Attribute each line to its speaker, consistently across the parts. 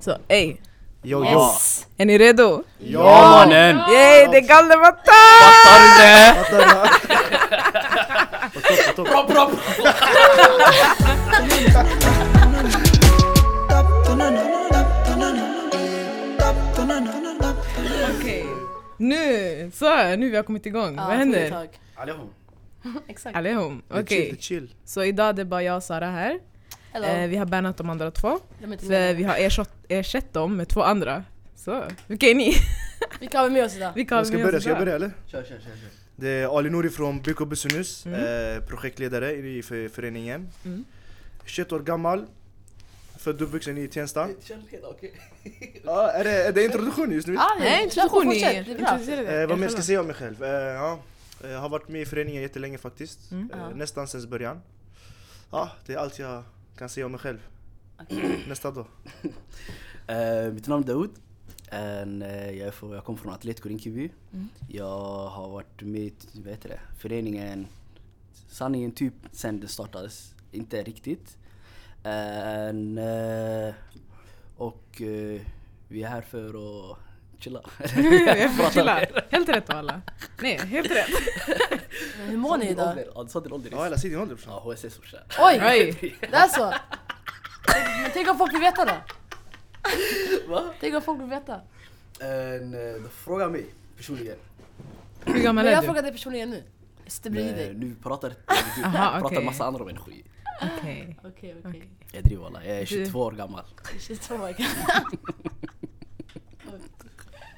Speaker 1: Så, ey.
Speaker 2: Yo.
Speaker 3: Yes!
Speaker 1: Är ni redo?
Speaker 2: Ja
Speaker 3: mannen!
Speaker 1: Yay, det är Galdematta!
Speaker 3: Fattar du det?
Speaker 1: Okej. Nu, så, nu vi har kommit igång.
Speaker 3: Ja,
Speaker 1: Vad händer?
Speaker 3: tag.
Speaker 2: Allihop.
Speaker 3: Exakt.
Speaker 1: Allihop?
Speaker 2: Det är
Speaker 1: Okej.
Speaker 2: chill, chill.
Speaker 1: Så idag det är bara jag och Sara här. Eh, vi har bannat de andra två.
Speaker 3: De med.
Speaker 1: vi har ersatt, ersatt dem med två andra. Så, vilka är ni?
Speaker 3: Vilka har vi med oss idag?
Speaker 1: Vilka har
Speaker 2: Jag ska
Speaker 1: vi med
Speaker 2: börja,
Speaker 1: oss
Speaker 2: ska jag börja eller?
Speaker 3: Kör, kör, kör. kör.
Speaker 2: Det är Ali Nouri från BK Business,
Speaker 1: Mm.
Speaker 2: eh, projektledare i för, föreningen.
Speaker 1: Mm.
Speaker 2: 21 år gammal, född och uppvuxen i Tensta. Ja, är, det, är det introduktion just nu?
Speaker 3: Ah,
Speaker 1: Nej, introduktion
Speaker 3: fortsätt. Det är bra.
Speaker 2: Eh, vad mer ska jag säga om mig själv? Eh, ja, jag har varit med i föreningen jättelänge faktiskt.
Speaker 1: Mm.
Speaker 2: Eh, nästan sen början. Ja, det är allt jag kan säga om mig själv. Nästa då.
Speaker 4: Eh, mitt namn är Daoud. Eh, jag, jag kommer från Atletico Rinkeby.
Speaker 1: Mm.
Speaker 4: Jag har varit med i föreningen, sanningen typ sen det startades. Inte riktigt. En, eh, och vi är här för att chilla.
Speaker 1: Jag får chilla. Helt rätt alla. Nej, helt rätt.
Speaker 3: Hur mår ni idag?
Speaker 4: Ja, du sa din ålder
Speaker 2: Ja, hela tiden ålder brorsan.
Speaker 4: Ja, HSS brorsan.
Speaker 3: Oj!
Speaker 1: Oj.
Speaker 3: Det är så? Men tänk om folk vill veta då?
Speaker 4: Va?
Speaker 3: Tänk om folk vill veta?
Speaker 4: En, eh, du frågar mig personligen.
Speaker 1: Hur gammal är
Speaker 3: jag
Speaker 1: du?
Speaker 3: frågar dig personligen nu. Jag dig.
Speaker 4: nu pratar du
Speaker 1: Aha,
Speaker 4: pratar
Speaker 1: okej.
Speaker 4: massa andra människor.
Speaker 1: Okej.
Speaker 3: Okej, okej.
Speaker 4: Jag driver alla, jag är
Speaker 1: Du-
Speaker 4: 22 år gammal.
Speaker 3: 22 år.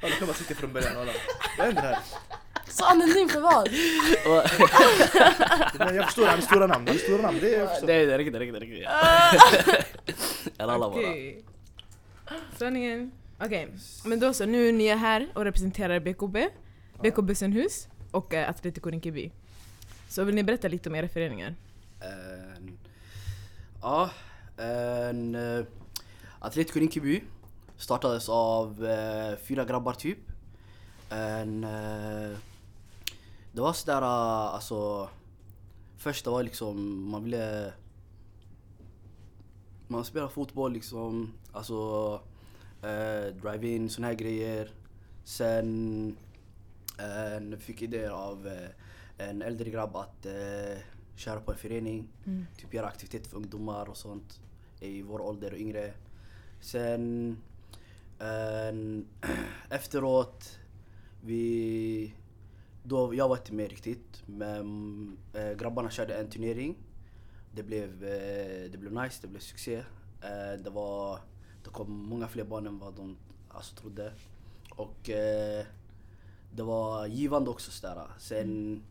Speaker 2: Ja, då kan man sitta från början alla. Vad händer här?
Speaker 3: Så anonym för vad?
Speaker 2: Men jag förstår, han är stora namn. Han är stora namn, det är jag förstår.
Speaker 4: Nej det räcker, det räcker, det räcker. Eller alla bara.
Speaker 1: Sanningen. Okej, men då så. Nu är ni här och representerar BKB, BK Bussenhus och eh, Atletico Rinkeby. Så vill ni berätta lite om era föreningar?
Speaker 4: En, ja, uh, Atletico Rinkeby startades av eh, fyra grabbar typ. En, eh, det var sådär, uh, alltså, först det var liksom, man ville man spelar fotboll liksom, alltså eh, drive-in, såna här grejer. Sen eh, fick idéer av eh, en äldre grabb att eh, köra på en förening.
Speaker 1: Mm.
Speaker 4: Typ göra aktiviteter för ungdomar och sånt i vår ålder och yngre. Sen eh, efteråt, vi... Då, jag var inte med riktigt, men äh, grabbarna körde en turnering. Det blev, äh, det blev nice, det blev succé. Äh, det, var, det kom många fler barn än vad de alltså, trodde. Och äh, det var givande också sådär. Sen,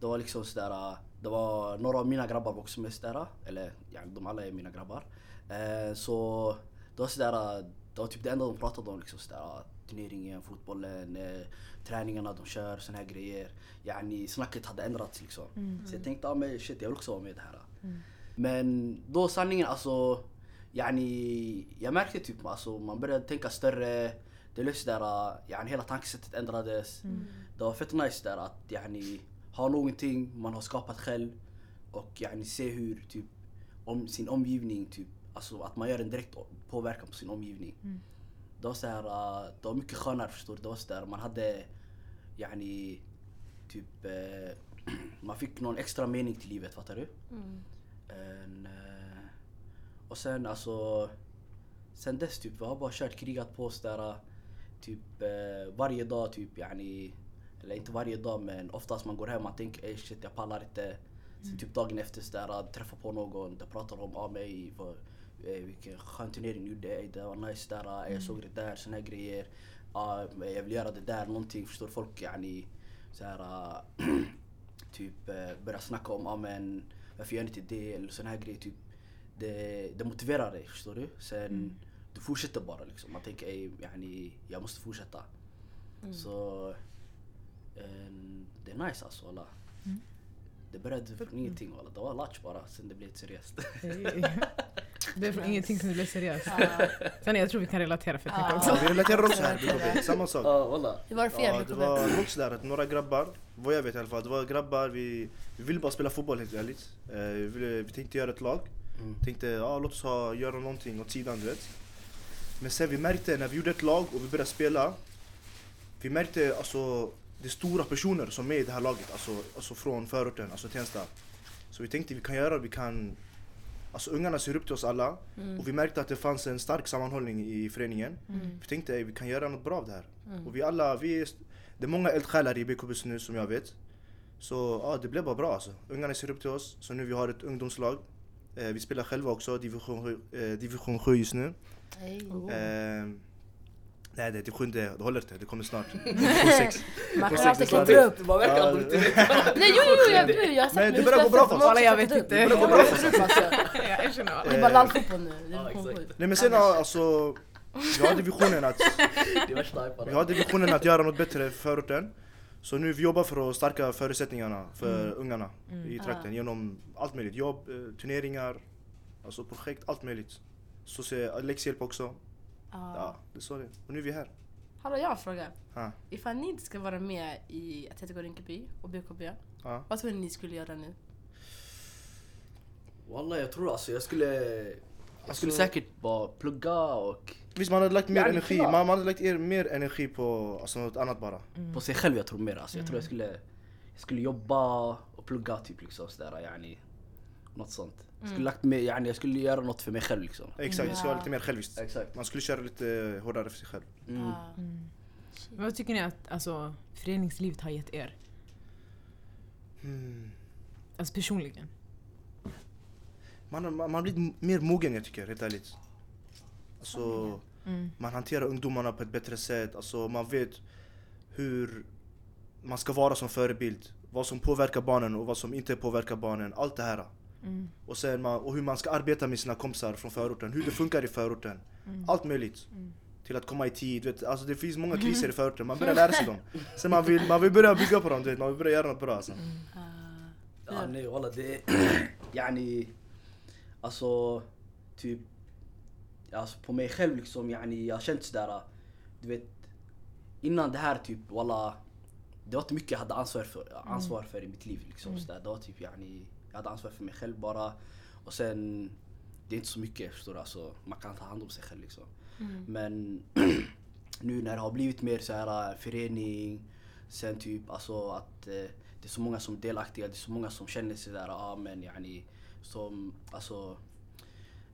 Speaker 4: det var liksom sådär, det var några av mina grabbar var också med sådär. Eller ja, de alla är mina grabbar. Så det var sådär, det var typ det enda de pratade om liksom sådär. Turneringen, fotbollen, eh, träningarna de kör, såna här grejer. Yani, snacket hade ändrats liksom. Så jag tänkte, ah, men shit jag vill också vara med i det här. Men då sanningen alltså, yani, jag märkte typ alltså, man började tänka större. Det löste där, yani, hela tankesättet ändrades. Det var fett nice där att yani, ha någonting man har skapat själv och yani, se hur typ, om sin omgivning, typ, alltså att man gör en direkt påverkan på sin omgivning. Det var så här, uh, det var mycket skönare förstår du. Det var så där, man hade yani, typ, eh, man fick någon extra mening till livet, fattar du? En, eh, och sen alltså, sen dess typ, vi har bara kört krigat på sådär, typ eh, varje dag typ yani, eller inte varje dag men oftast man går hem och tänker ey shit jag pallar inte. Sen typ dagen efter sådär, träffar på någon, de pratar om ah, mig, vad, vilken skön turnering du gjorde, det var nice där, jag såg det där, såna här grejer. Jag vill göra det där, någonting, förstår folk yani, såhär, typ eh, börja snacka om ah, men, varför gör ni inte det eller såna här grejer. Typ, det, det motiverar dig, förstår du? Sen du fortsätter bara liksom. Man tänker ey, yani, jag måste fortsätta. Så en, det är nice alltså alla. Det började från ingenting alla. Det var latch bara sen det blev seriöst.
Speaker 1: Det är från ingenting som det blev seriöst. Sen jag tror vi kan relatera fett mycket
Speaker 3: Ja.
Speaker 1: också.
Speaker 2: Ja, vi relaterar också här, BKB. Samma sak.
Speaker 4: Walla.
Speaker 3: Hur var det för
Speaker 2: Ja,
Speaker 3: er?
Speaker 2: det var också där att några grabbar, vad jag vet i alla fall, det var grabbar, vi, vi ville bara spela fotboll helt ärligt. Eh, vi, ville, vi tänkte göra ett lag.
Speaker 4: Mm.
Speaker 2: Tänkte, ja låt oss ha, göra någonting åt sidan du vet. Men sen vi märkte när vi gjorde ett lag och vi började spela. Vi märkte alltså det är stora personer som är i det här laget, alltså, alltså från förorten, alltså Tensta. Så vi tänkte vi kan göra, vi kan Alltså ungarna ser upp till oss alla
Speaker 3: Mm.
Speaker 2: och vi märkte att det fanns en stark sammanhållning i föreningen.
Speaker 3: Mm.
Speaker 2: Vi tänkte ey, vi kan göra något bra av det här.
Speaker 3: Mm.
Speaker 2: Och vi alla, vi är, det är många eldsjälar i BK nu som jag vet. Så ja, det blev bara bra alltså. Ungarna ser upp till oss. Så nu vi har ett ungdomslag. Eh, vi spelar själva också, division, eh, division 7 just nu.
Speaker 3: Hej.
Speaker 1: Oh.
Speaker 2: Eh, nej, det är till sjunde, det håller inte, det kommer snart.
Speaker 3: Man kan alltid klättra upp.
Speaker 4: Bara verkar
Speaker 2: Ja,
Speaker 4: att du inte vet.
Speaker 3: Nej jo jo, jag, jag, jag har sett
Speaker 2: Nej,
Speaker 3: mig
Speaker 2: det börjar gå bra för oss.
Speaker 1: jag vet inte.
Speaker 2: Det börjar gå bra för oss.
Speaker 1: Jag erkänner.
Speaker 3: Det är bara lallfotboll nu.
Speaker 2: Nej men sen alltså, vi har divisionen att, vi har divisionen att göra något bättre för förorten. Så nu vi jobbar för att stärka förutsättningarna för ungarna i trakten
Speaker 3: Ah.
Speaker 2: genom allt möjligt. Jobb, eh, turneringar, alltså projekt, allt möjligt. Så läxhjälp också. Ja,
Speaker 3: Ja.
Speaker 2: det är så det är. Och nu är vi här.
Speaker 3: Hallå, jag har en fråga.
Speaker 2: Ja.
Speaker 3: Ifall ni inte ska vara med i Atletico Rinkeby och BKB,
Speaker 2: Ja.
Speaker 3: vad tror ni ni skulle göra nu?
Speaker 4: Walla jag tror alltså jag skulle... Jag skulle
Speaker 2: Alltså-
Speaker 4: säkert bara plugga och
Speaker 2: Visst man hade lagt mer
Speaker 4: Ja,
Speaker 2: energi, man, man hade lagt er mer energi på alltså, något annat bara.
Speaker 4: på sig själv jag tror mer alltså. Jag tror jag skulle, jag skulle jobba och plugga typ liksom sådär yani. Något sånt. Jag skulle, lagt med, yani, jag skulle göra något för mig själv liksom.
Speaker 2: Exakt, det ska vara lite mer själviskt.
Speaker 4: Exakt.
Speaker 2: Man skulle köra lite hårdare för sig själv.
Speaker 4: Mm.
Speaker 3: Ah.
Speaker 1: Men vad tycker ni att alltså, föreningslivet har gett er?
Speaker 2: Hmm.
Speaker 1: Alltså personligen.
Speaker 2: Man, har- man, man blivit mer mogen jag tycker, helt ärligt. Alltså,
Speaker 1: Mm.
Speaker 2: man hanterar ungdomarna på ett bättre sätt. Alltså, man vet hur man ska vara som förebild. Vad som påverkar barnen och vad som inte påverkar barnen. Allt det här.
Speaker 1: Mm.
Speaker 2: Och, sen man, och hur man ska arbeta med sina kompisar från förorten. Hur det funkar i förorten. Allt möjligt. Till att komma i tid. Vet, alltså det finns många kriser i förorten. Man börjar lära sig dem. Sen man vill, man vill börja bygga på dem. Du vet. Man vill börja göra något bra. Alltså.
Speaker 3: Ah.
Speaker 4: Ja nej walla det... yani... Alltså typ... Alltså på mig själv liksom yani jag har känt sådär... Du vet... Innan det här typ walla... Det var inte mycket jag hade ansvar för, ansvar för i mitt liv liksom. Sådär. Det var typ yani... Jag hade ansvar för mig själv bara. Och sen... Det är inte så mycket förstår du. Alltså, man kan ta hand om sig själv liksom. Men nu när det har blivit mer så här äh, förening, sen typ alltså att eh, det är så många som är delaktiga, det är så många som känner sig där, ja men yani, som alltså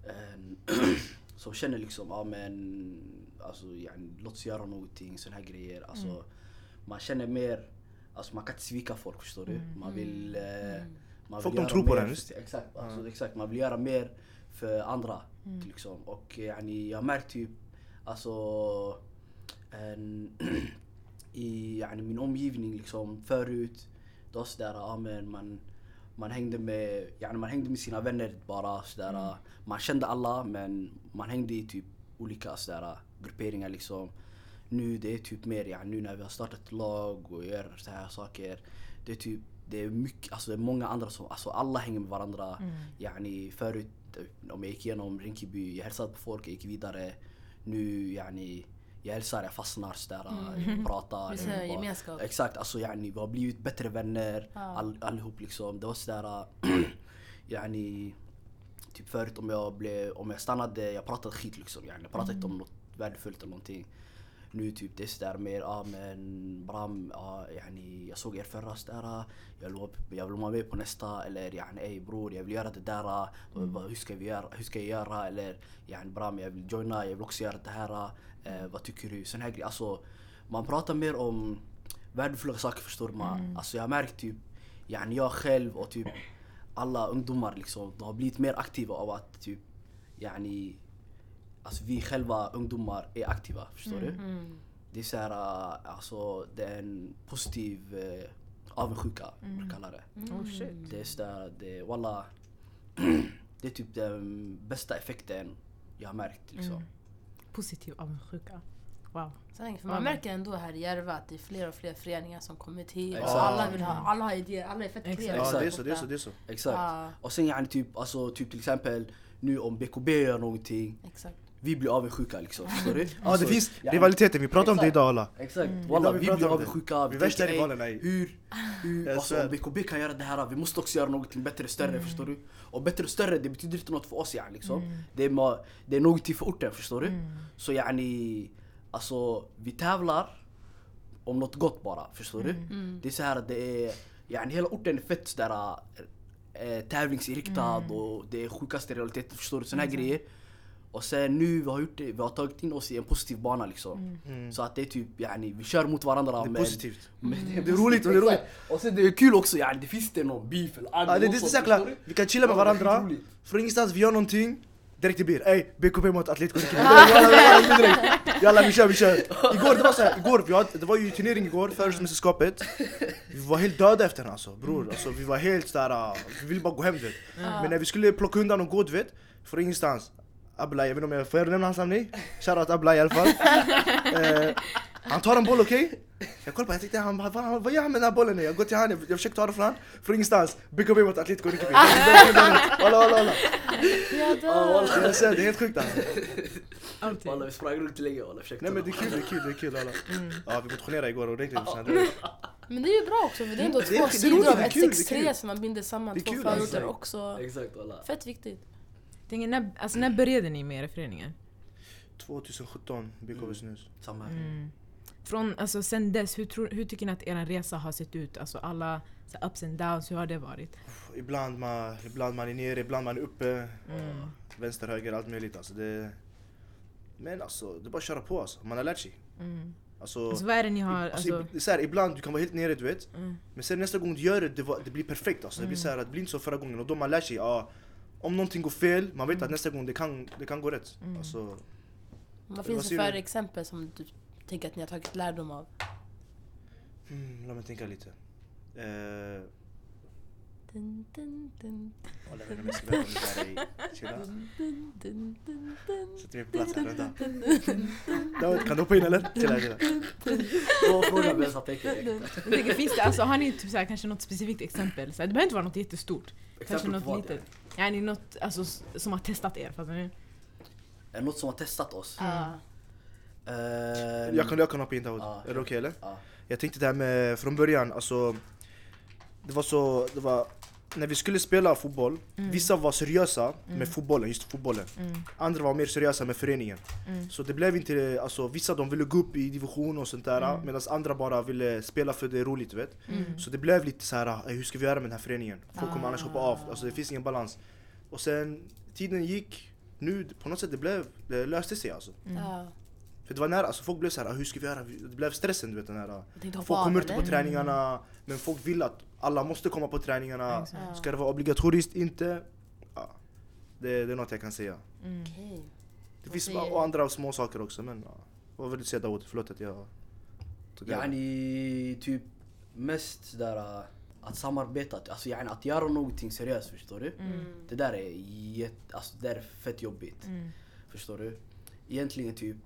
Speaker 4: en, som känner liksom, ja men alltså yani, låt oss göra någonting, såna här grejer. Alltså man känner mer, alltså man kan inte svika folk förstår du. Man vill eh, man
Speaker 2: Folk de tror på
Speaker 4: mer
Speaker 2: den,
Speaker 4: Exakt, alltså, exakt, man vill göra mer för andra. Liksom. Och yani, jag har märkt typ, alltså en, i yani, min omgivning liksom förut, det var sådär, ja men man, man hängde med, yani, man hängde med sina vänner bara sådär. Man kände alla men man hängde i typ olika sådär grupperingar liksom. Nu det är typ mer, ja, nu när vi har startat lag och gör så här saker. Det är typ, det är mycket, alltså det är många andra som, alltså alla hänger med varandra. Yani förut, om jag gick igenom Rinkeby, jag hälsade på folk, jag gick vidare. Nu yani, jag hälsar, jag fastnar sådär, jag pratar. Bara-
Speaker 3: gemenskap.
Speaker 4: Exakt, alltså yani, vi har blivit bättre vänner
Speaker 3: Ja.
Speaker 4: all, allihop liksom. Det var sådär, yani, typ förut om jag, blev, om jag stannade, jag pratade skit liksom. Yani, jag pratade inte om något värdefullt eller någonting. Nu typ sådär mer, ja men Bram, ja, yani, jag såg er förra sådär, jag vill, jag vill vara med på nästa eller yani, ey bror jag vill göra det där, vad, hur, ska vi göra, hur ska jag göra? Eller yani, Bram jag vill joina, jag vill också göra det här, eh, vad tycker du? Sån här grejer. Alltså, man pratar mer om värdefulla saker förstår man. Alltså jag har märkt typ, yani, jag själv och typ alla ungdomar liksom, de har blivit mer aktiva av att typ, yani, alltså vi själva ungdomar är aktiva, förstår du?
Speaker 3: Mm.
Speaker 4: Det är så här, äh, alltså det är en positiv uh, avundsjuka, mm. kallar det.
Speaker 1: Oh shit.
Speaker 4: Det är sådär, det, walla, det är typ den bästa effekten jag har märkt liksom.
Speaker 1: Positiv avundsjuka. Wow.
Speaker 3: Sen, för man märker ändå här i Järva att det är fler och fler föreningar som kommer till.
Speaker 4: Exakt.
Speaker 3: Och alla, vill ha, alla har idéer, alla är fett kreativa.
Speaker 2: Ja, det är så, det är så, det är så.
Speaker 4: Exakt.
Speaker 3: Ja.
Speaker 4: Och sen yani typ, alltså, typ till exempel nu om BKB gör någonting,
Speaker 3: Exakt.
Speaker 4: Vi blir avundsjuka liksom, förstår du?
Speaker 2: Ja det finns
Speaker 4: ja,
Speaker 2: rivaliteten, vi pratar om det idag alla.
Speaker 4: Exakt,
Speaker 1: Mm.
Speaker 4: Walla,
Speaker 2: vi
Speaker 4: blir
Speaker 2: om
Speaker 4: avundsjuka.
Speaker 2: Vi
Speaker 4: Vi
Speaker 2: värsta
Speaker 4: tänker,
Speaker 2: rivalerna
Speaker 4: "Ey,
Speaker 2: är-
Speaker 4: hur, hur, alltså
Speaker 2: svär.
Speaker 4: BKB kan göra det här, vi måste också göra någonting bättre, större, förstår du? Och bättre och större, det betyder inte något för oss yani, liksom. Det, är det är någonting för orten, förstår du? Så yani, alltså vi tävlar om något gott bara, förstår du? Det är så här att det är, yani hela orten är fett sådär eh, tävlingsinriktad och det är sjukaste realiteter, förstår du? Såna här grejer. Och sen nu vi har gjort det, vi har tagit in oss i en positiv bana liksom. Så att det är typ, yani, vi kör mot varandra
Speaker 2: Det är
Speaker 4: men-
Speaker 2: positivt.
Speaker 4: men
Speaker 2: Det är roligt och det är roligt.
Speaker 4: Och sen det är kul också yani, det finns det någon beef eller
Speaker 2: Ja, det, det är så jäkla, vi kan chilla med
Speaker 4: det är
Speaker 2: varandra, från ingenstans, vi gör någonting, direkt det blir ey BKB mot Atletico. Jalla, vi kör, vi kör. Igår det var så här, igår, vi hade, det var ju turnering igår, förortsmästerskapet. Vi var helt döda efter den alltså bror. Alltså, vi var helt såhär, vi ville bara gå hem du vet. Men när vi skulle plocka undan och gå du vet, från ingenstans. Ablaj, jag vet inte om jag får nämna hans namn? Shoutout Ablaj i alla fall. Eh, han tar en boll okej? Jag kollar på jag tänkte han, vad, vad, vad gör han med den här bollen nu? Jag går till han, jag, jag försöker ta den från han, från ingenstans. BKB mot Atletico Rinkeby. Walla walla walla.
Speaker 3: Jag dör.
Speaker 2: Jag det är helt sjukt alltså.
Speaker 4: Walla vi sprang runt länge walla, försökte
Speaker 2: Nej men det är kul, det är kul, det är kul alla. Ja vi motionerade igår ordentligt.
Speaker 3: Men det är ju bra också för det är ändå
Speaker 2: Det är- det
Speaker 3: två
Speaker 2: är
Speaker 3: sidor av
Speaker 2: det är
Speaker 3: ett
Speaker 2: kul, det är
Speaker 3: 6-3
Speaker 2: kul.
Speaker 3: som man binder samman
Speaker 2: Det är
Speaker 3: två
Speaker 2: kul,
Speaker 3: förorter också.
Speaker 4: Exakt walla.
Speaker 3: Fett viktigt.
Speaker 1: Tänker, när, alltså, när började ni med era föreningar?
Speaker 2: 2017, BKB Snus.
Speaker 4: Samma här.
Speaker 1: Mm. Från, alltså, sen dess, hur, tror, hur tycker ni att er resa har sett ut? Alltså alla så, ups and downs, hur har det varit?
Speaker 2: Ibland man, ibland man är nere, ibland man är uppe.
Speaker 1: Mm.
Speaker 2: Vänster, höger, allt möjligt alltså. Det, men alltså, det är bara att köra på alltså. Man har lärt sig.
Speaker 1: Mm.
Speaker 2: Alltså,
Speaker 1: Alltså vad är det ni har,
Speaker 2: alltså,
Speaker 1: alltså,
Speaker 2: så här, ibland du kan vara helt nere du vet.
Speaker 1: mm.
Speaker 2: Men sen nästa gång du gör det, det, var, det blir perfekt alltså. Det blir så här, att det blir inte så förra gången. Och då man lär sig, ja, om någonting går fel, man vet att nästa gång det kan, det kan gå rätt.
Speaker 1: Mm.
Speaker 2: Alltså,
Speaker 3: Vad finns det för
Speaker 2: du?
Speaker 3: exempel som du tänker att ni har tagit lärdom av?
Speaker 2: hmm, låt mig tänka lite. Eh,
Speaker 3: Dun, dun, dun,
Speaker 2: Walla, jag vet inte om jag ska berätta om det här i... Chilla.
Speaker 3: dun, dun, dun, dun.
Speaker 2: Sätter mig på plats här, vänta. David, kan du hoppa in eller? Chilla, chilla.
Speaker 4: Vi direkt.
Speaker 1: Tänker, finns det, alltså, har ni typ, så här, kanske något specifikt exempel? Så här, det behöver inte vara något jättestort. Kanske något
Speaker 4: vad?
Speaker 1: litet. Ja, ni något alltså, som har testat er, fattar ni?
Speaker 4: Är något som har testat oss?
Speaker 3: Ja.
Speaker 4: Eh,
Speaker 2: Jag kan, jag kan hoppa in David.
Speaker 4: Ja,
Speaker 2: Är det okej eller?
Speaker 4: Ja.
Speaker 2: Jag tänkte det här med, från början, alltså Det var så, det var När vi skulle spela fotboll, vissa var seriösa med fotbollen, just fotbollen
Speaker 1: Mm.
Speaker 2: Andra var mer seriösa med föreningen
Speaker 1: Mm.
Speaker 2: Så det blev inte, alltså vissa de ville gå upp i division och sånt där
Speaker 1: Mm.
Speaker 2: Medan andra bara ville spela för det är roligt vet
Speaker 1: Mm.
Speaker 2: Så det blev lite så här, "Ey, hur ska vi göra med den här föreningen? Folk kommer
Speaker 1: Ah.
Speaker 2: annars hoppa av, alltså det finns ingen balans Och sen, tiden gick Nu på något sätt det blev, det löste sig alltså
Speaker 1: Mm.
Speaker 2: För det var nära, alltså folk blev så här, "Ah, hur ska vi göra? Det blev stressen du vet den här Folk kommer inte på träningarna, men folk vill att alla måste komma på träningarna.
Speaker 1: Exakt.
Speaker 2: Ska det vara obligatoriskt? Inte? Ja. Det, det är något jag kan säga.
Speaker 1: Mm.
Speaker 3: Okej.
Speaker 2: Det finns
Speaker 3: säger-
Speaker 2: och andra små saker också men ja. Vad vill du säga Daoud? Förlåt att jag tog över.
Speaker 4: Yani typ mest sådär uh, att samarbeta, alltså yani att göra någonting seriöst förstår du?
Speaker 1: Mm.
Speaker 4: Det där är jätte, alltså det där är fett jobbigt.
Speaker 1: Mm.
Speaker 4: Förstår du? Egentligen typ,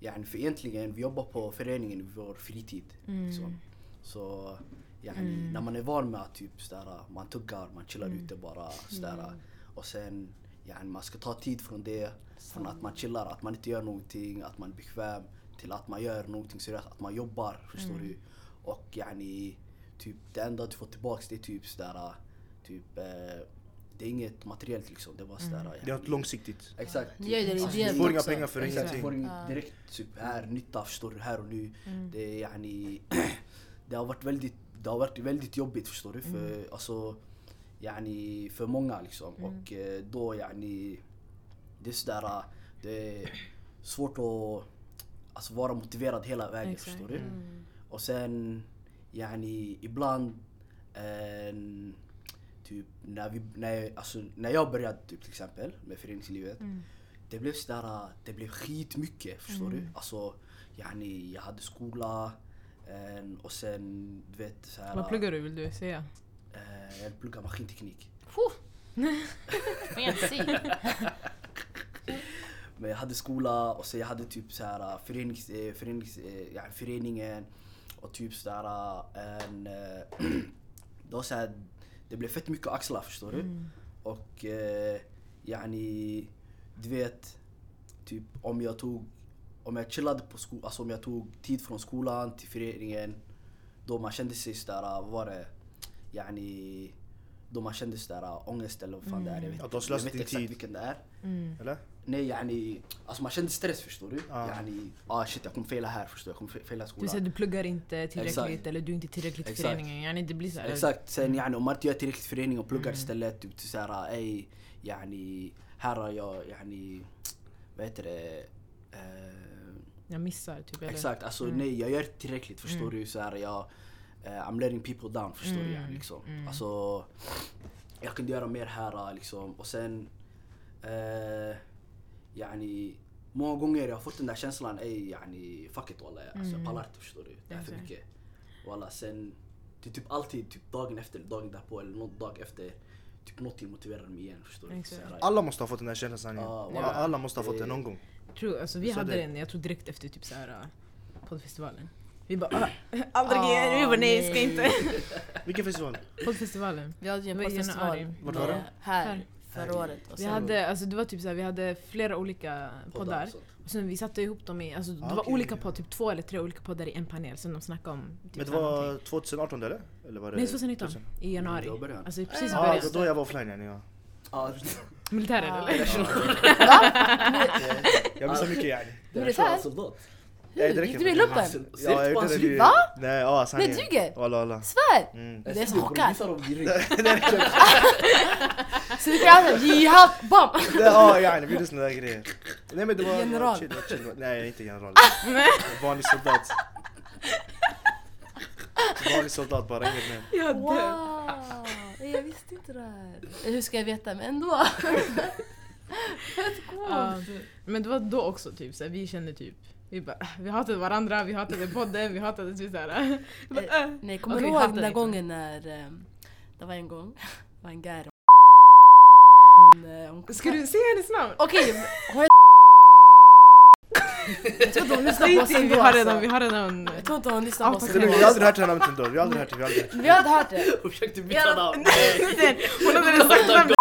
Speaker 4: yani för egentligen vi jobbar på föreningen i vår fritid.
Speaker 1: Mm.
Speaker 4: Liksom. Så yani,
Speaker 1: Mm.
Speaker 4: när man är van med att typ sådär, man tuggar, man chillar
Speaker 1: Mm.
Speaker 4: ute bara sådär.
Speaker 3: Mm.
Speaker 4: Och sen yani, man ska ta tid från det, från att man chillar, att man inte gör någonting, att man är bekväm till att man gör någonting seriöst, att man jobbar. Förstår
Speaker 1: Mm.
Speaker 4: du? Och yani, typ det enda du får tillbaks det är typ sådär, typ eh, det är inget materiellt liksom. Det var sådär.
Speaker 1: Mm.
Speaker 2: Det är något långsiktigt.
Speaker 4: Exakt.
Speaker 3: Ju det
Speaker 4: Alltså,
Speaker 2: Du får inga pengar för
Speaker 4: Exakt,
Speaker 2: ingenting.
Speaker 4: du får ingen
Speaker 3: Ja.
Speaker 4: direkt typ här nytta förstår du, här och nu.
Speaker 1: Mm.
Speaker 4: Det är yani, det har varit väldigt, det har varit väldigt jobbigt förstår du. För,
Speaker 1: Mm.
Speaker 4: alltså, yani, för många liksom.
Speaker 1: Mm.
Speaker 4: Och eh, då yani, det är sådär, det är svårt att alltså, vara motiverad hela vägen
Speaker 1: Exakt.
Speaker 4: förstår du.
Speaker 3: Mm.
Speaker 4: Och sen yani ibland en, typ när, vi, när, alltså, när jag började typ, till exempel med föreningslivet
Speaker 1: Mm.
Speaker 4: det blev sådär, det blev skitmycket förstår
Speaker 1: Mm.
Speaker 4: du. Alltså yani, jag hade skola en, och sen du vet såhär.
Speaker 1: Vad pluggar du vill du säga?
Speaker 4: Eh, jag pluggar maskinteknik.
Speaker 3: Fancy.
Speaker 4: Men jag hade skola och sen jag hade typ såhär förenings, eh, förenings, eh, ja, föreningen och typ sådär en... Det var såhär, det blev fett mycket att axla förstår du.
Speaker 1: Mm.
Speaker 4: Och eh, yani, du vet, typ om jag tog, om jag chillade på skolan, alltså om jag tog tid från skolan till föreningen. Då man kände sig sådär, vad var det, yani, då man kände sådär ångest eller vad fan det är. Jag vet,
Speaker 2: Att du har
Speaker 4: jag vet
Speaker 2: din
Speaker 4: exakt
Speaker 2: tid.
Speaker 4: vilken det är.
Speaker 2: Eller?
Speaker 4: Nej yani, alltså man kände stress förstår du.
Speaker 2: Ja.
Speaker 4: Yani, ah shit jag kommer fela här förstår du, jag kommer fe- fela i
Speaker 1: Du
Speaker 4: skolan.
Speaker 1: säger du pluggar inte tillräckligt
Speaker 4: Exakt.
Speaker 1: eller du är inte tillräckligt i föreningen. Yani det blir så här.
Speaker 4: Exakt, sen yani, om man inte gör tillräckligt förening och pluggar istället, typ såhär ey, yani, här har jag, yani, vad heter det? Eh,
Speaker 1: Jag missar typ. Eller?
Speaker 4: exakt, alltså
Speaker 1: Mm.
Speaker 4: nej jag gör inte tillräckligt förstår du. Så här, jag, eh, I'm letting people down förstår du.
Speaker 1: Mm,
Speaker 4: Yani, liksom.
Speaker 1: mm.
Speaker 4: Alltså, jag kunde göra mer här liksom. Och sen, eh, yani, många gånger jag har fått den där känslan, ey yani, fuck it walla. Alltså,
Speaker 1: Mm.
Speaker 4: Jag pallar inte förstår du. Det är för mycket. Walla, sen, det är typ alltid typ dagen efter, dagen därpå eller någon dag efter, typ någonting motiverar mig igen förstår du.
Speaker 2: Alla måste ha fått den här känslan.
Speaker 4: Walla.
Speaker 2: Alla måste ha fått
Speaker 4: Det-
Speaker 2: det någon gång.
Speaker 1: True, alltså vi
Speaker 2: Så
Speaker 1: hade
Speaker 2: det-
Speaker 1: den, jag tror direkt efter typ såhär uh, poddfestivalen. Vi bara ah, aldrig
Speaker 3: Ah,
Speaker 1: igen, vi bara nej, ska inte.
Speaker 2: Vilken festival?
Speaker 1: Poddfestivalen.
Speaker 3: Vi hade ju en poddfestival.
Speaker 2: Vart var det?
Speaker 3: eh, här
Speaker 1: Här.
Speaker 3: förra året. Och
Speaker 1: Vi hade, alltså det var typ såhär, vi hade flera olika poddar.
Speaker 4: sånt.
Speaker 1: Och sen vi satte ihop dem i, alltså det
Speaker 2: Ah,
Speaker 1: var olika poddar, typ två eller tre olika poddar i en panel som de snackade om. Typ
Speaker 2: Men det
Speaker 1: så här
Speaker 2: var
Speaker 1: någonting.
Speaker 2: 2018 eller? eller var det
Speaker 1: Nej 2019, i januari.
Speaker 4: Det var början.
Speaker 1: Alltså precis i
Speaker 2: Ja,
Speaker 1: början.
Speaker 2: ah, då jag var offline ja.
Speaker 4: Ja,
Speaker 1: Militären
Speaker 3: Ah.
Speaker 1: eller?
Speaker 2: Jag missade mycket
Speaker 4: är
Speaker 3: Militär? Hur?
Speaker 2: det räcker.
Speaker 3: du i lumpen?
Speaker 4: Alltså,
Speaker 2: Ja, jag gjorde det.
Speaker 3: Va?
Speaker 2: Nej, ja
Speaker 3: Nej,
Speaker 2: sanningen.
Speaker 3: duger!
Speaker 2: Walla walla.
Speaker 3: Svär!
Speaker 2: Mm.
Speaker 3: Det är så chockad.
Speaker 4: Så
Speaker 3: vi kan alltså jihad, bam!
Speaker 2: Ja yani, vi gjorde såna där grejer. Nej men det var...
Speaker 3: General.
Speaker 2: Nej inte general. Vanlig soldat. Vanlig soldat bara, inget mer.
Speaker 1: Jag dör.
Speaker 3: Wow! Jag visste inte det här. Hur ska jag veta? Men ändå. Fett
Speaker 1: Ja,
Speaker 3: coolt.
Speaker 1: men det var då också typ såhär, vi kände typ vi, bara, "Ah, vi hatade varandra, vi hatade podden, vi hatade typ såhär. Bara, äh.
Speaker 3: Nej, kommer
Speaker 1: Okej,
Speaker 3: du ihåg den där gången när ehm, det var en gång, det var en gär hon, eh, hon
Speaker 1: Ska du säga hennes namn?
Speaker 3: Okej, hon är Jag tror inte hon lyssnar på oss
Speaker 1: vi
Speaker 3: ändå
Speaker 1: har redan,
Speaker 3: alltså.
Speaker 1: vi har redan...
Speaker 3: Jag tror inte hon lyssnar på oss ändå.
Speaker 2: Jag har aldrig hört det här namnet ändå. Vi har aldrig hört det. Vi har aldrig hört det.
Speaker 3: Vi hade hört det.
Speaker 4: Hon försökte byta namn.
Speaker 1: Hon hade redan sagt namnet.